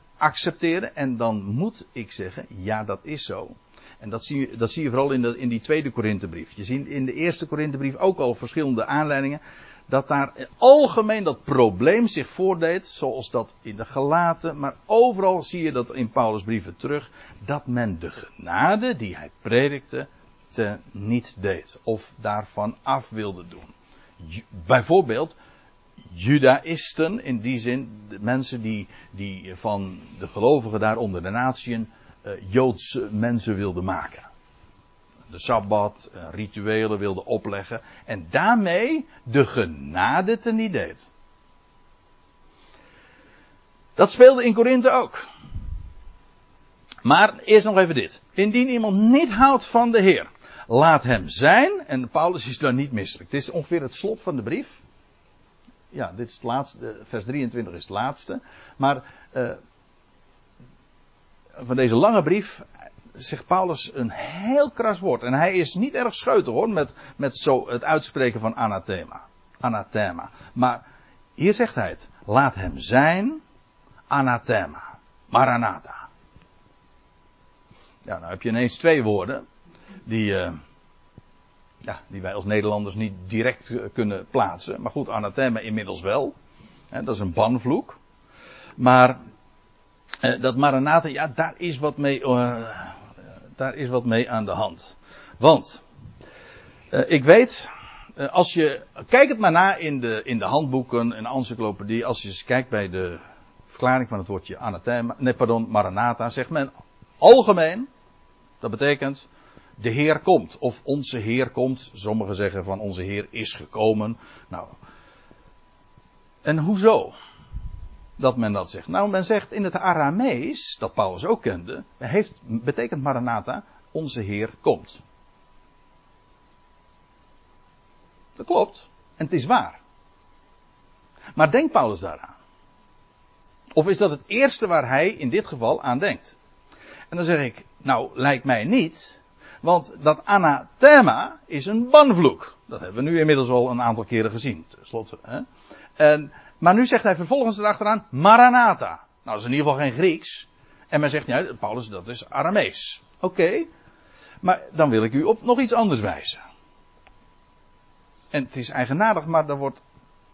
En dan moet ik zeggen, ja dat is zo. En dat zie je, dat zie je vooral in, de, in die tweede Korinthebrief. Je ziet in de eerste Korinthebrief ook al verschillende aanleidingen. Dat daar algemeen dat probleem zich voordeed. Zoals dat in de gelaten. Maar overal zie je dat in Paulus brieven terug. Dat men de genade die hij predikte te niet deed. Of daarvan af wilde doen. Bijvoorbeeld judaïsten, in die zin de mensen die, die van de gelovigen daar onder de natieën uh, Joodse mensen wilden maken. De sabbat, uh, rituelen wilde opleggen. En daarmee de genade teniet deed. Dat speelde in Korinthe ook. Maar eerst nog even dit. Indien iemand niet houdt van de Heer, laat hem zijn. En Paulus is daar niet misselijk. Het is ongeveer het slot van de brief. Ja, dit is het laatste. Vers 23 is het laatste. Maar uh, van deze lange brief zegt Paulus een heel kras woord. En hij is niet erg scheutig hoor, met, met zo het uitspreken van anathema. Anathema. Maar hier zegt hij het. Laat hem zijn anathema. Maranatha. Ja, nou heb je ineens twee woorden die, uh, ja, die wij als Nederlanders niet direct uh, kunnen plaatsen. Maar goed, anathema inmiddels wel. He, dat is een banvloek. Maar uh, dat Maranatha, ja, daar is wat mee, daar is wat mee aan de hand. Want, ik weet, als je, kijk het maar na in de, in de handboeken en encyclopedie, als je eens kijkt bij de verklaring van het woordje anathema, nee pardon, Maranatha, zegt men algemeen, dat betekent, de Heer komt. Of onze Heer komt. Sommigen zeggen van onze Heer is gekomen. Nou. En hoezo? Dat men dat zegt. Nou, men zegt in het Aramees, dat Paulus ook kende, heeft, betekent Maranatha, onze Heer komt. Dat klopt. En het is waar. Maar denkt Paulus daaraan? Of is dat het eerste waar hij in dit geval aan denkt? En dan zeg ik, nou, lijkt mij niet. Want dat anathema is een banvloek. Dat hebben we nu inmiddels al een aantal keren gezien. Tenslotte, hè? En, maar nu zegt hij vervolgens erachteraan Maranatha. Nou, dat is in ieder geval geen Grieks. En men zegt, ja, Paulus, dat is Aramees. Oké. Maar dan wil ik u op nog iets anders wijzen. En het is eigenaardig, maar daar wordt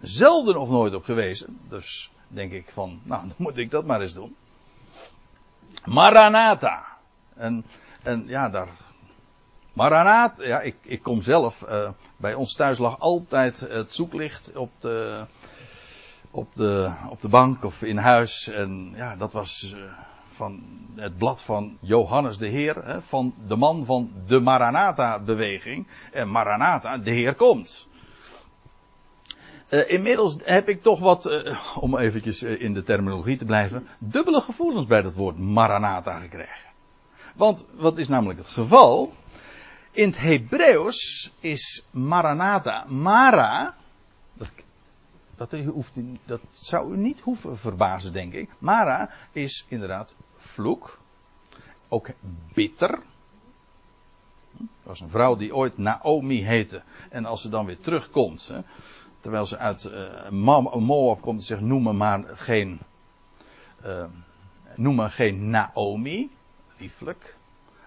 zelden of nooit op gewezen. Dus denk ik van, nou, dan moet ik dat maar eens doen. Maranatha. En, en ja, daar. Maranatha, ja, ik, ik kom zelf. Uh, bij ons thuis lag altijd het zoeklicht op de, op de, op de bank of in huis. En ja, dat was uh, van het blad van Johannes de Heer. Van de man van de Maranatha-beweging. En Maranatha, de Heer komt. Uh, inmiddels heb ik toch wat, uh, om eventjes in de terminologie te blijven, dubbele gevoelens bij dat woord Maranatha gekregen. Want wat is namelijk het geval? In het Hebreeuws is Maranatha, Mara, dat, hoeft, dat zou u niet hoeven verbazen, denk ik. Mara is inderdaad vloek, ook bitter. Er was een vrouw die ooit Naomi heette. En als ze dan weer terugkomt, hè, terwijl ze uit uh, Moab komt, zegt noem me maar geen, uh, noem me geen Naomi, lieflijk,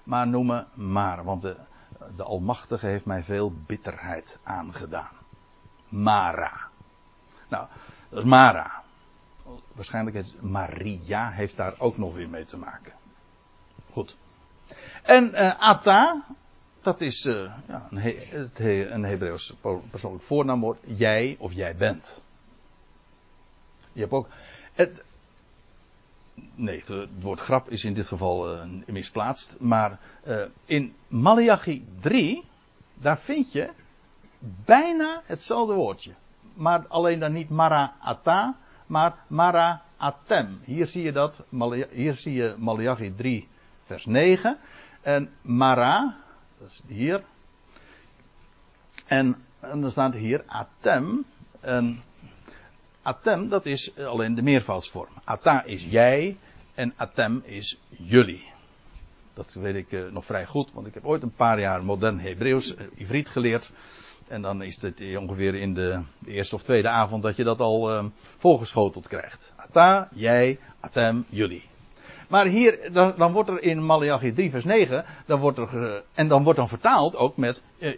maar noem me maar, want de, de Almachtige heeft mij veel bitterheid aangedaan. Mara. Nou, dat is Mara. Waarschijnlijk heeft Maria heeft daar ook nog weer mee te maken. Goed. En uh, Ata, dat is uh, ja, een, He een Hebreeuws persoonlijk voornaamwoord. Jij of jij bent. Je hebt ook. Het, nee, het woord grap is in dit geval uh, misplaatst. Maar in Malachi 3, daar vind je bijna hetzelfde woordje. Maar alleen dan niet Mara-ata, maar Mara-atem. Hier zie je dat, hier zie je Malachi 3, vers 9. En Mara, dat is hier. En, en dan staat hier atem. En atem, dat is alleen de meervoudsvorm. Ata is jij en atem is jullie. Dat weet ik uh, nog vrij goed, want ik heb ooit een paar jaar modern Hebreeuws, uh, Ivriet geleerd. En dan is het ongeveer in de, eerste of tweede avond dat je dat al uh, voorgeschoteld krijgt. Ata, jij, atem, jullie. Maar hier, dan, dan, wordt er in Malachi 3 vers 9, dan wordt er, en dan wordt dan vertaald ook met uh,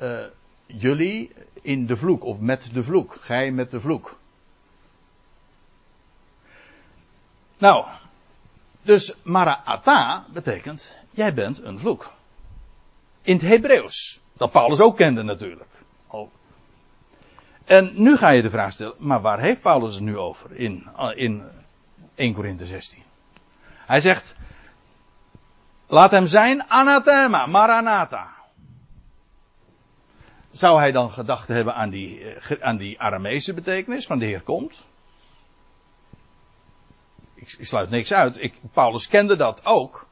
uh, jullie in de vloek, of met de vloek, gij met de vloek. Nou, dus Mara'ata betekent, jij bent een vloek. In het Hebreeuws, dat Paulus ook kende natuurlijk. En nu ga je de vraag stellen, maar waar heeft Paulus het nu over in, in 1 Korinthe 16? Hij zegt, laat hem zijn anathema, maranatha. zou hij dan gedacht hebben aan die, eh, aan die Aramese betekenis van de Heer komt? Ik, sluit niks uit. Ik, Paulus kende dat ook.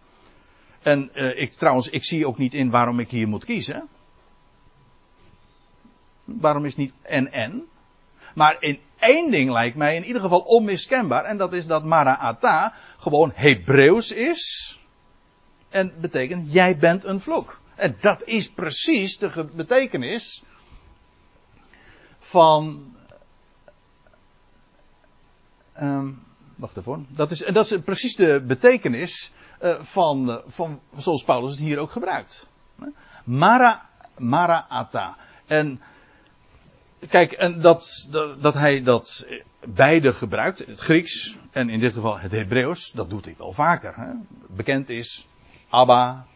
En uh, ik, trouwens, ik zie ook niet in waarom ik hier moet kiezen. Waarom is niet en en? Maar in één ding lijkt mij in ieder geval onmiskenbaar. En dat is dat Mara'ata gewoon Hebreeuws is. En betekent jij bent een vloek. En dat is precies de betekenis van. Um, wacht even. Dat is, dat is precies de betekenis van, van zoals Paulus het hier ook gebruikt. Mara, Mara'ata. En kijk, en dat, dat, dat, hij dat beide gebruikt, het Grieks en in dit geval het Hebreeuws, dat doet hij wel vaker. Hè? Bekend is Abba,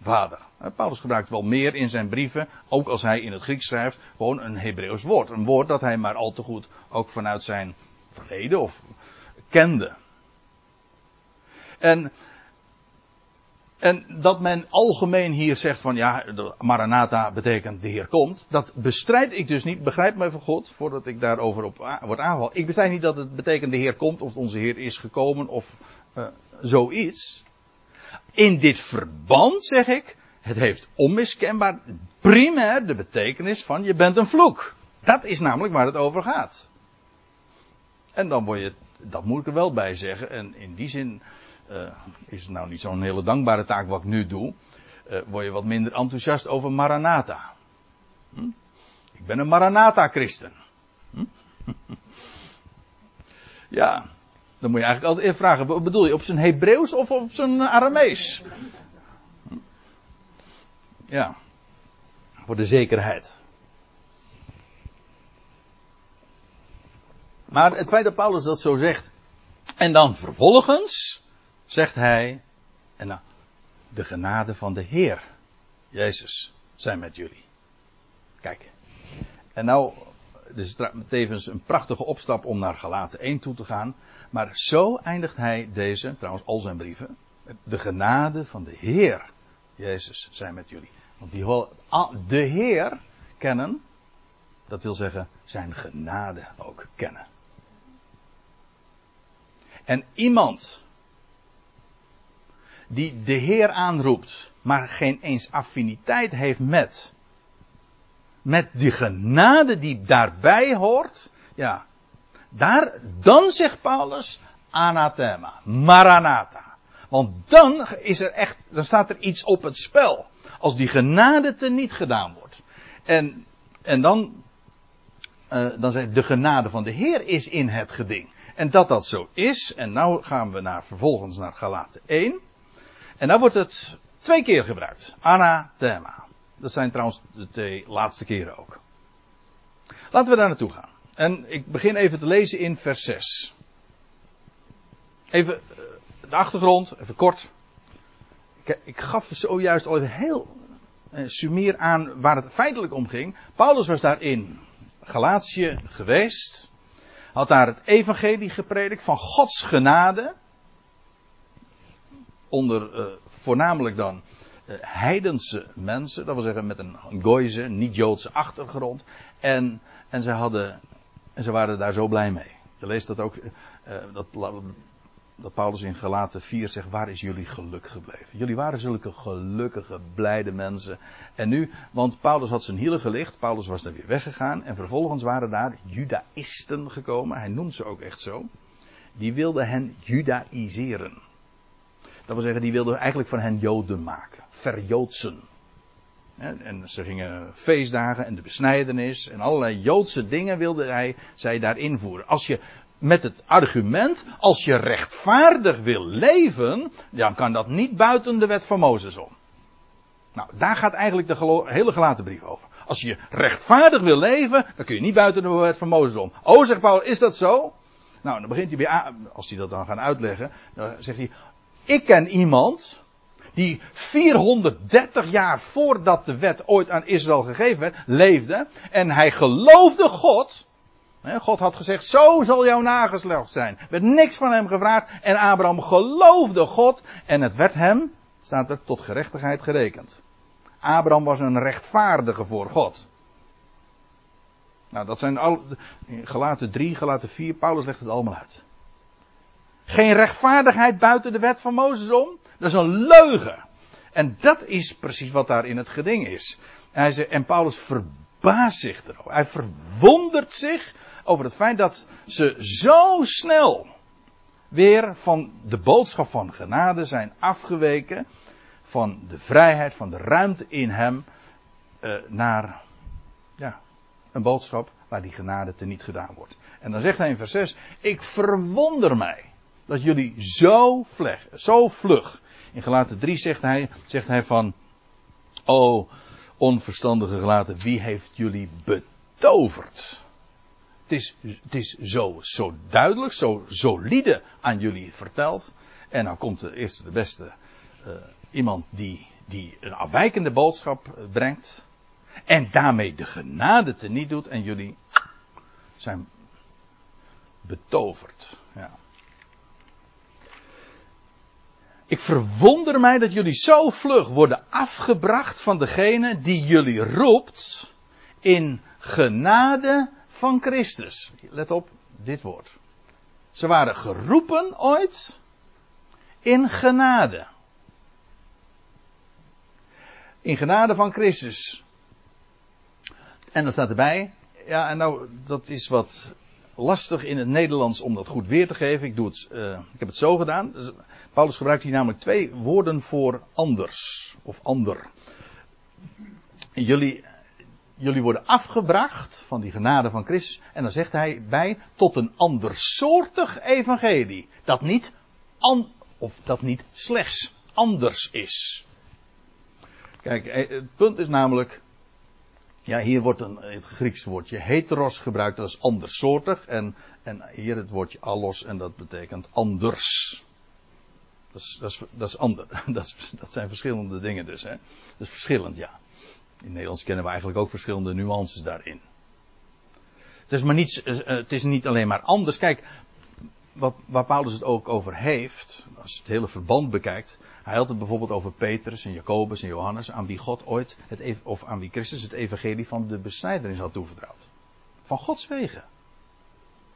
vader. Paulus gebruikt wel meer in zijn brieven, ook als hij in het Grieks schrijft, gewoon een Hebreeuws woord. Een woord dat hij maar al te goed ook vanuit zijn verleden of kende. En, en dat men algemeen hier zegt van ja, Maranatha betekent de Heer komt, dat bestrijd ik dus niet. Begrijp me van God, voordat ik daarover op word aangevallen. Ik bestrijd niet dat het betekent de Heer komt of onze Heer is gekomen of uh, zoiets. In dit verband zeg ik, het heeft onmiskenbaar primair de betekenis van je bent een vloek. Dat is namelijk waar het over gaat. En dan word je, dat moet ik er wel bij zeggen, en in die zin uh, is het nou niet zo'n hele dankbare taak wat ik nu doe, uh, word je wat minder enthousiast over Maranatha. Hm? Ik ben een Maranatha-christen. Hm? ja, dan moet je eigenlijk altijd vragen, wat bedoel je, op zijn Hebreeuws of op zijn Aramees? Ja, voor de zekerheid. Maar het feit dat Paulus dat zo zegt, en dan vervolgens zegt hij, en nou, de genade van de Heer, Jezus, zijn met jullie. Kijk, en nou, dus tevens een prachtige opstap om naar Galaten 1 toe te gaan. Maar zo eindigt hij deze, trouwens al zijn brieven. De genade van de Heer, Jezus, zijn met jullie. Want die de Heer kennen, dat wil zeggen zijn genade ook kennen. En iemand die de Heer aanroept, maar geen eens affiniteit heeft met, met die genade die daarbij hoort, ja, daar, dan zegt Paulus, anathema, maranatha. Want dan is er echt, dan staat er iets op het spel. Als die genade te niet gedaan wordt. En, en dan, uh, dan zegt de genade van de Heer is in het geding. En dat dat zo is, en nou gaan we naar, vervolgens naar Galaten 1. En daar wordt het twee keer gebruikt. Anathema. Dat zijn trouwens de twee laatste keren ook. Laten we daar naartoe gaan. En ik begin even te lezen in vers 6. Even eh, de achtergrond, even kort. Ik, ik gaf zojuist al even heel eh, sumier aan waar het feitelijk om ging. Paulus was daar in Galatië geweest. Had daar het evangelie gepredikt van Gods genade. Onder uh, voornamelijk dan uh, heidense mensen. Dat wil zeggen met een, Goize, niet-Joodse achtergrond. En, en ze hadden en ze waren daar zo blij mee. Je leest dat ook, uh, dat, Paulus in Galaten 4 zegt, waar is jullie geluk gebleven? Jullie waren zulke gelukkige, blijde mensen. En nu, want Paulus had zijn hielen gelicht, Paulus was daar weer weggegaan. En vervolgens waren daar judaïsten gekomen, hij noemt ze ook echt zo. Die wilden hen judaïseren. Dat wil zeggen, die wilden eigenlijk van hen joden maken, verjoodsen. En ze gingen feestdagen en de besnijdenis en allerlei Joodse dingen wilde hij, zij daar invoeren. Als je met het argument, als je rechtvaardig wil leven, dan kan dat niet buiten de wet van Mozes om. Nou, daar gaat eigenlijk de hele gelaten brief over. Als je rechtvaardig wil leven, dan kun je niet buiten de wet van Mozes om. Oh, zegt Paul, is dat zo? Nou, dan begint hij weer, als hij dat dan gaat uitleggen, dan zegt hij, ik ken iemand, die 430 jaar voordat de wet ooit aan Israël gegeven werd, leefde. En hij geloofde God. God had gezegd, zo zal jouw nageslacht zijn. Er werd niks van hem gevraagd. En Abraham geloofde God. En het werd hem, staat er, tot gerechtigheid gerekend. Abraham was een rechtvaardige voor God. Nou, dat zijn al. Gelaten 3, gelaten 4, Paulus legt het allemaal uit. Geen rechtvaardigheid buiten de wet van Mozes om. Dat is een leugen. En dat is precies wat daar in het geding is. En, hij zegt, en Paulus verbaast zich erover. Hij verwondert zich over het feit dat ze zo snel weer van de boodschap van genade zijn afgeweken. Van de vrijheid, van de ruimte in hem. Uh, naar ja, een boodschap waar die genade teniet gedaan wordt. En dan zegt hij in vers 6: Ik verwonder mij dat jullie zo, vleg, zo vlug. In gelaten 3 zegt hij, zegt hij van. O onverstandige gelaten, wie heeft jullie betoverd? Het is, het is zo, zo duidelijk, zo solide aan jullie verteld. En dan komt de eerste, de beste, uh, iemand die, die een afwijkende boodschap brengt. En daarmee de genade teniet doet. En jullie zijn betoverd. Ja. Ik verwonder mij dat jullie zo vlug worden afgebracht van degene die jullie roept in genade van Christus. Let op dit woord. Ze waren geroepen ooit in genade. In genade van Christus. En dan staat erbij, ja, en nou, dat is wat lastig in het Nederlands om dat goed weer te geven. Ik, doe het, uh, ik heb het zo gedaan. Dus, Paulus gebruikt hier namelijk twee woorden voor anders of ander. Jullie, jullie worden afgebracht van die genade van Christus. En dan zegt hij bij tot een andersoortig evangelie. Dat niet, of dat niet slechts anders is. Kijk, eh, het punt is namelijk. Ja, hier wordt een, het Griekse woordje heteros gebruikt, dat is andersoortig. En, en hier het woordje allos, en dat betekent anders. Dat is, dat is, dat is ander. Dat, is, dat zijn verschillende dingen dus. Hè? Dat is verschillend, ja. In Nederlands kennen we eigenlijk ook verschillende nuances daarin. Het is, maar niet, eh, het is niet alleen maar anders. Kijk, wat, waar Paulus het ook over heeft, als je het hele verband bekijkt. Hij had het bijvoorbeeld over Petrus en Jacobus en Johannes, aan wie God ooit, het, of aan wie Christus het evangelie van de besnijdenis had toevertrouwd. Van Gods wegen.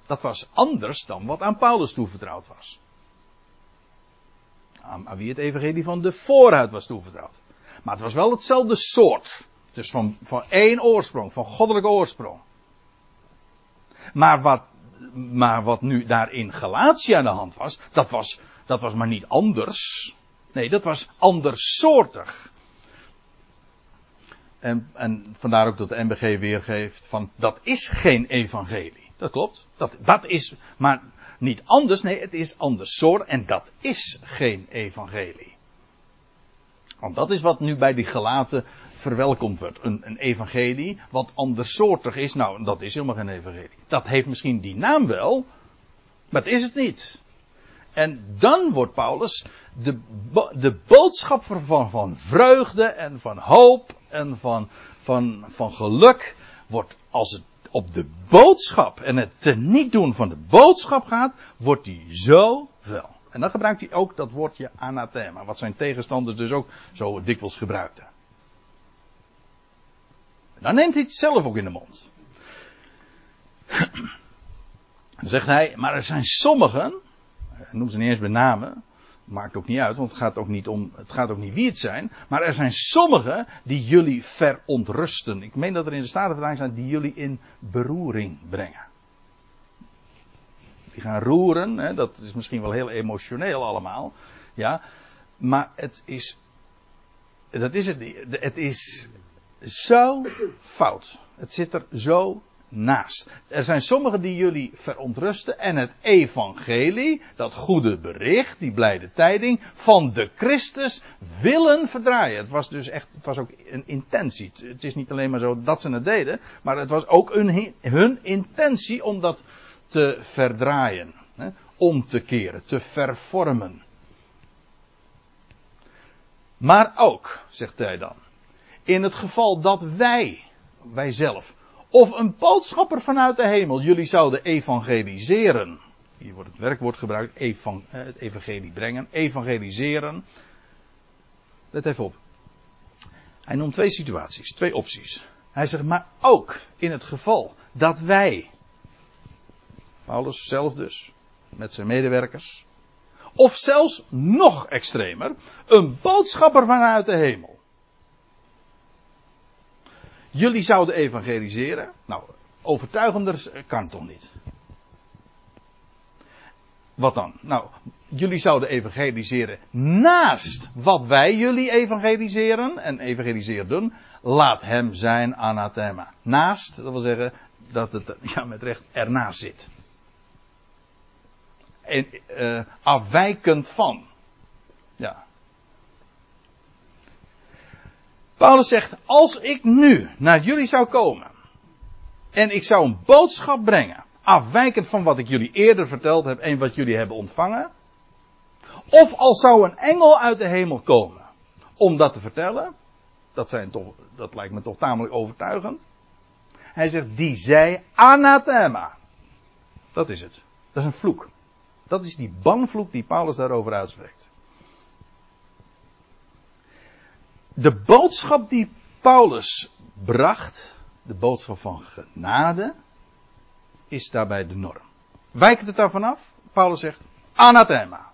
Dat was anders dan wat aan Paulus toevertrouwd was aan, wie het evangelie van de vooruit was toevertrouwd. Maar het was wel hetzelfde soort. Het van, van één oorsprong, van goddelijke oorsprong. Maar wat, maar wat nu daar in Galatia aan de hand was, dat was, dat was maar niet anders. Nee, dat was andersoortig. En, en vandaar ook dat de MBG weergeeft van dat is geen evangelie. Dat klopt. Dat, dat is, maar niet anders, nee, het is anders soort en dat is geen evangelie. Want dat is wat nu bij die gelaten verwelkomd wordt. Een, een evangelie wat andersoortig is. Nou, dat is helemaal geen evangelie. Dat heeft misschien die naam wel, maar het is het niet. En dan wordt Paulus de, de boodschap van, van vreugde en van hoop en van, van, van geluk wordt als het op de boodschap en het teniet doen van de boodschap gaat, wordt hij zo fel. En dan gebruikt hij ook dat woordje anathema, wat zijn tegenstanders dus ook zo dikwijls gebruikten. Dan neemt hij het zelf ook in de mond. Dan zegt hij, maar er zijn sommigen, hij noemt ze niet eens bij namen, maakt ook niet uit, want het gaat ook niet om, het gaat ook niet wie het zijn. Maar er zijn sommigen die jullie verontrusten. Ik meen dat er in de Statenvertaling zijn die jullie in beroering brengen. Die gaan roeren, hè, dat is misschien wel heel emotioneel allemaal. Ja, maar het is, dat is het. Het is zo fout. Het zit er zo naast. Er zijn sommigen die jullie verontrusten en het evangelie, dat goede bericht, die blijde tijding, van de Christus willen verdraaien. Het was dus echt, het was ook een intentie. Het is niet alleen maar zo dat ze het deden, maar het was ook hun, hun intentie om dat te verdraaien. Hè, om te keren, te vervormen. Maar ook, zegt hij dan, in het geval dat wij, wij zelf, of een boodschapper vanuit de hemel jullie zouden evangeliseren. Hier wordt het werkwoord gebruikt, eh, het evangelie brengen, evangeliseren. Let even op. Hij noemt twee situaties, twee opties. Hij zegt, maar ook in het geval dat wij, Paulus zelf dus, met zijn medewerkers, of zelfs nog extremer, een boodschapper vanuit de hemel. Jullie zouden evangeliseren. Nou, overtuigender kan toch niet. Wat dan? Nou, jullie zouden evangeliseren naast wat wij jullie evangeliseren en evangeliseerden. Laat hem zijn anathema. Naast, dat wil zeggen dat het ja, met recht ernaast zit. En, uh, afwijkend van. Ja. Paulus zegt, als ik nu naar jullie zou komen en ik zou een boodschap brengen afwijkend van wat ik jullie eerder verteld heb en wat jullie hebben ontvangen. Of als zou een engel uit de hemel komen om dat te vertellen. Dat, zijn toch, dat lijkt me toch tamelijk overtuigend. Hij zegt, die zij anathema. Dat is het. Dat is een vloek. Dat is die banvloek die Paulus daarover uitspreekt. De boodschap die Paulus bracht, de boodschap van genade, is daarbij de norm. Wijkt het daarvan af? Paulus zegt anathema.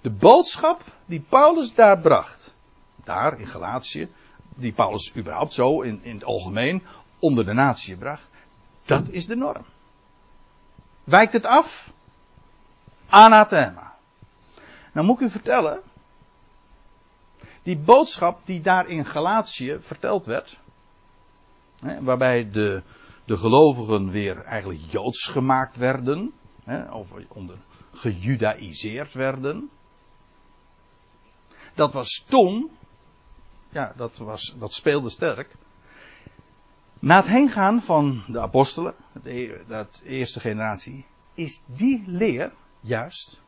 De boodschap die Paulus daar bracht, daar in Galatië, die Paulus überhaupt zo in, in het algemeen onder de natie bracht, dat is de norm. Wijkt het af? Anathema. Nou moet ik u vertellen, die boodschap die daar in Galatië verteld werd, hè, waarbij de, de gelovigen weer eigenlijk joods gemaakt werden, hè, of onder gejudaïseerd werden. Dat was toen, ja, dat, was, dat speelde sterk. Na het heengaan van de apostelen, de, dat eerste generatie, is die leer juist,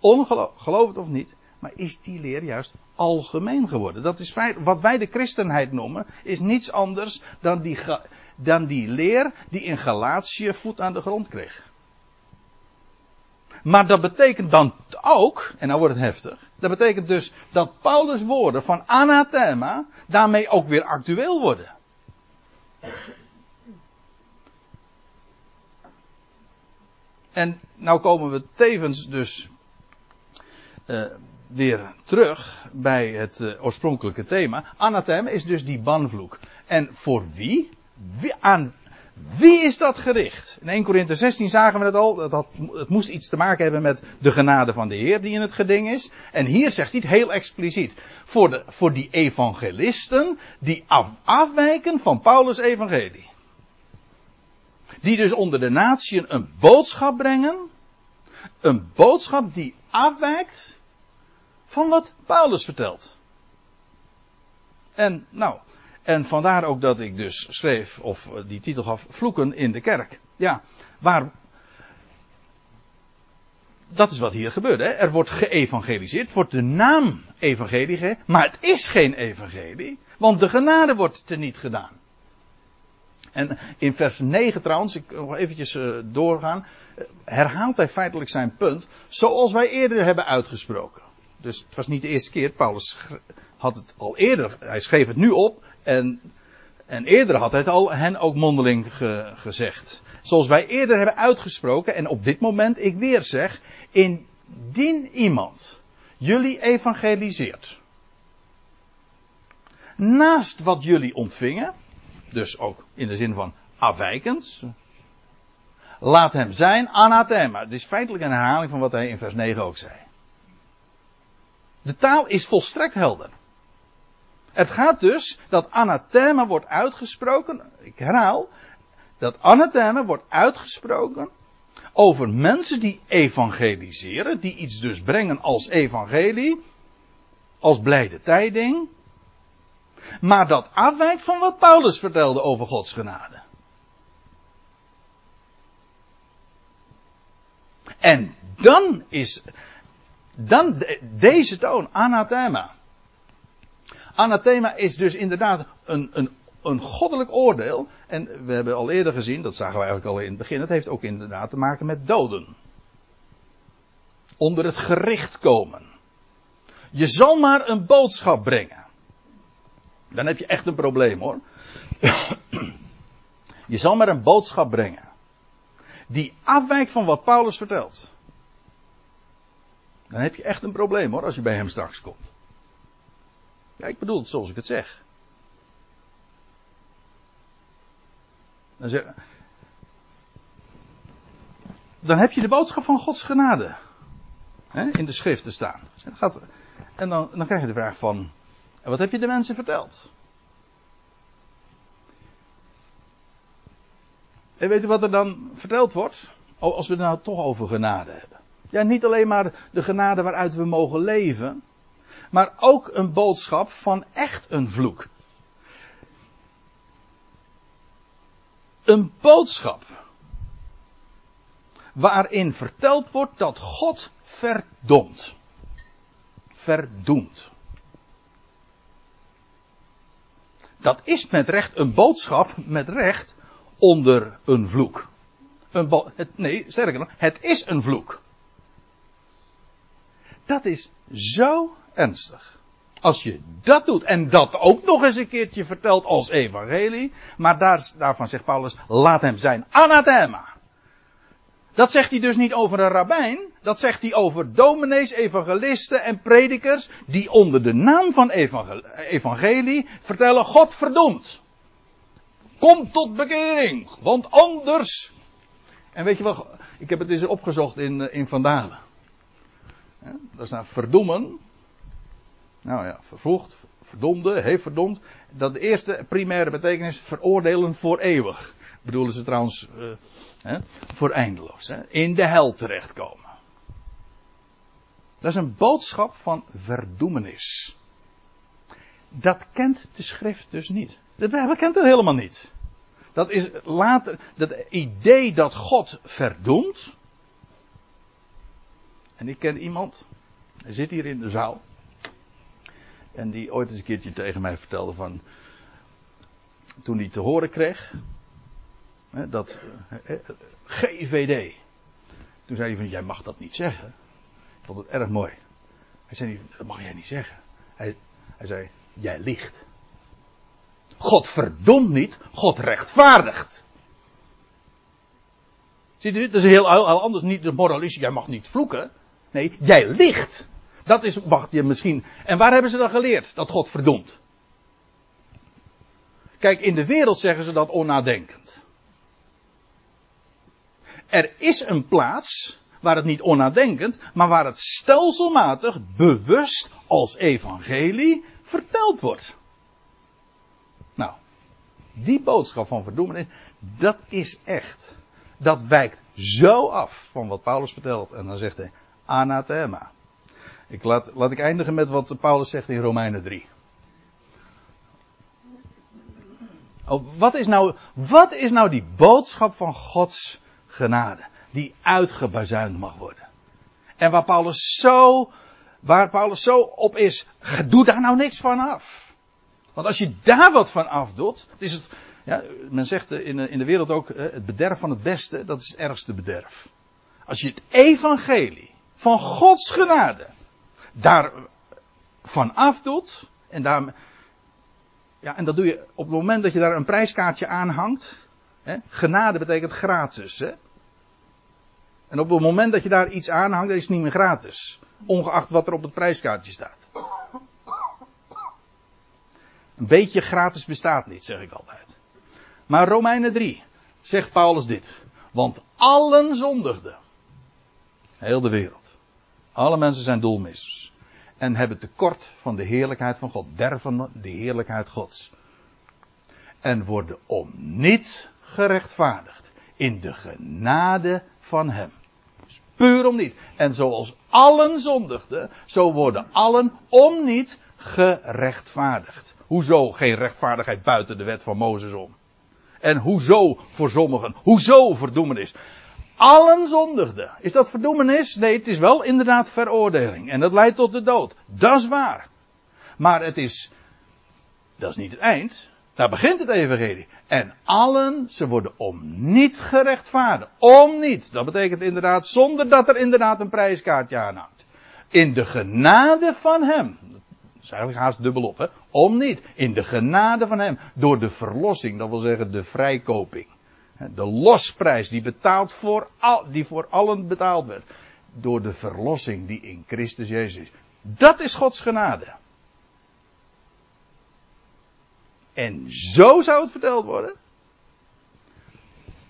ongeloof het of niet, maar is die leer juist algemeen geworden? Dat is feit, wat wij de christenheid noemen, is niets anders dan die, dan die leer die in Galatië voet aan de grond kreeg. Maar dat betekent dan ook, en nou wordt het heftig, dat betekent dus dat Paulus' woorden van anathema daarmee ook weer actueel worden. En nou komen we tevens dus uh, weer terug bij het uh, oorspronkelijke thema. Anathema is dus die banvloek. En voor wie? wie? Aan wie is dat gericht? In 1 Korinthe 16 zagen we het al. Dat het moest iets te maken hebben met de genade van de Heer die in het geding is. En hier zegt hij het heel expliciet. Voor, de, voor die evangelisten die af, afwijken van Paulus' evangelie. Die dus onder de natieën een boodschap brengen. Een boodschap die afwijkt van wat Paulus vertelt. En nou, en vandaar ook dat ik dus schreef, of eh, die titel gaf, vloeken in de kerk. Ja, waar. Dat is wat hier gebeurt. Hè? Er wordt geëvangeliseerd, wordt de naam evangelie, maar het is geen evangelie, want de genade wordt teniet gedaan. En in vers 9 trouwens, ik nog eventjes uh, doorgaan, eh, herhaalt hij feitelijk zijn punt, zoals wij eerder hebben uitgesproken. Dus het was niet de eerste keer. Paulus had het al eerder. Hij schreef het nu op. En, en eerder had hij het al hen ook mondeling ge, gezegd. Zoals wij eerder hebben uitgesproken. En op dit moment ik weer zeg. Indien iemand jullie evangeliseert. Naast wat jullie ontvingen. Dus ook in de zin van afwijkend. Laat hem zijn anathema. Het is feitelijk een herhaling van wat hij in vers 9 ook zei. De taal is volstrekt helder. Het gaat dus dat anathema wordt uitgesproken, ik herhaal, dat anathema wordt uitgesproken over mensen die evangeliseren, die iets dus brengen als evangelie, als blijde tijding, maar dat afwijkt van wat Paulus vertelde over Gods genade. En dan is dan deze toon, anathema. Anathema is dus inderdaad een, een, een goddelijk oordeel. En we hebben al eerder gezien, dat zagen we eigenlijk al in het begin, het heeft ook inderdaad te maken met doden. Onder het gericht komen. Je zal maar een boodschap brengen. Dan heb je echt een probleem hoor. Je zal maar een boodschap brengen. Die afwijkt van wat Paulus vertelt. Dan heb je echt een probleem hoor, als je bij hem straks komt. Ja, ik bedoel het zoals ik het zeg. Dan, dan heb je de boodschap van Gods genade hè, in de schrift te staan. En, gaat, en dan, dan krijg je de vraag van, en wat heb je de mensen verteld? En weet u wat er dan verteld wordt? Oh, als we het nou toch over genade hebben. Ja, niet alleen maar de genade waaruit we mogen leven, maar ook een boodschap van echt een vloek. Een boodschap waarin verteld wordt dat God verdomt. Verdoemt. Dat is met recht een boodschap met recht onder een vloek. Een het, nee, sterker nog, het is een vloek. Dat is zo ernstig. Als je dat doet en dat ook nog eens een keertje vertelt als evangelie, maar daar, daarvan zegt Paulus, laat hem zijn anathema. Dat zegt hij dus niet over een rabbijn, dat zegt hij over dominees, evangelisten en predikers die onder de naam van evangelie vertellen God verdoemt. Kom tot bekering, want anders. En weet je wat, ik heb het eens opgezocht in, eh, in Vandalen. Daar staat verdoemen. Nou ja, vervroegd, verdomde, heeft verdomd. Dat de eerste primaire betekenis veroordelen voor eeuwig. Bedoelen ze trouwens uh, hè, voor eindeloos. Hè, in de hel terechtkomen. Dat is een boodschap van verdoemenis. Dat kent de schrift dus niet. Bijbel kent het helemaal niet. Dat is later, dat idee dat God verdoemt. En ik ken iemand, hij zit hier in de zaal. En die ooit eens een keertje tegen mij vertelde van. Toen hij te horen kreeg. Hè, dat. GVD. Toen zei hij van: Jij mag dat niet zeggen. Ik vond het erg mooi. Hij zei: Dat mag jij niet zeggen. Hij, hij zei: Jij liegt. God verdomt niet, God rechtvaardigt. Ziet u, dat is heel, heel anders. Niet de moralist, jij mag niet vloeken. Nee, jij ligt. Dat is, mag je misschien. En waar hebben ze dat geleerd? Dat God verdomt. Kijk, in de wereld zeggen ze dat onnadenkend. Er is een plaats waar het niet onnadenkend, maar waar het stelselmatig, bewust als evangelie verteld wordt. Nou, die boodschap van verdoemenis, dat is echt. Dat wijkt zo af van wat Paulus vertelt. En dan zegt hij, anathema. Ik laat, laat ik eindigen met wat Paulus zegt in Romeinen 3. Oh, wat, is nou, wat is nou die boodschap van Gods genade? Die uitgebazuind mag worden. En waar Paulus zo, waar Paulus zo op is, doe daar nou niks van af. Want als je daar wat van afdoet, is het, ja, men zegt in in de wereld ook, het bederf van het beste, dat is het ergste bederf. Als je het evangelie van Gods genade daar van afdoet, en daar, ja, en dat doe je op het moment dat je daar een prijskaartje aanhangt, hè, genade betekent gratis, hè. En op het moment dat je daar iets aanhangt, dan is het niet meer gratis. Ongeacht wat er op het prijskaartje staat. Een beetje gratis bestaat niet, zeg ik altijd. Maar Romeinen 3 zegt Paulus dit. Want allen zondigden. Heel de wereld. Alle mensen zijn doelmissers. En hebben tekort van de heerlijkheid van God. Derven de heerlijkheid Gods. En worden om niet gerechtvaardigd. In de genade van Hem. Dus puur om niet. En zoals allen zondigden, zo worden allen om niet gerechtvaardigd. Hoezo geen rechtvaardigheid buiten de wet van Mozes om? En hoezo voor sommigen? Hoezo verdoemenis? Allen zondigden. Is dat verdoemenis? Nee, het is wel inderdaad veroordeling. En dat leidt tot de dood. Dat is waar. Maar het is, dat is niet het eind. Daar begint het evangelie. En allen, ze worden om niet gerechtvaardigd. Om niet. Dat betekent inderdaad zonder dat er inderdaad een prijskaartje aan hangt. In de genade van hem. Dat is eigenlijk haast dubbelop, hè. Om niet. In de genade van hem. Door de verlossing, dat wil zeggen de vrijkoping. De losprijs die betaald voor al, die voor allen betaald werd. Door de verlossing die in Christus Jezus is. Dat is Gods genade. En zo zou het verteld worden.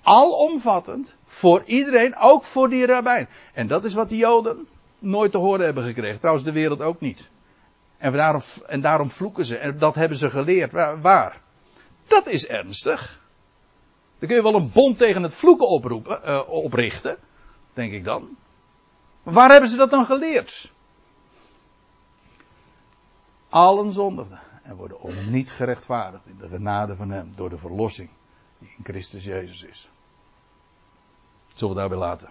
Alomvattend. Voor iedereen, ook voor die rabbijn. En dat is wat de Joden nooit te horen hebben gekregen. Trouwens, de wereld ook niet. En daarom, en daarom vloeken ze. En dat hebben ze geleerd. Waar? Dat is ernstig. Dan kun je wel een bond tegen het vloeken oproepen, uh, oprichten. Denk ik dan. Maar waar hebben ze dat dan geleerd? Allen zondigden en worden om niet gerechtvaardigd in de genade van Hem door de verlossing die in Christus Jezus is. Zullen we daarbij laten?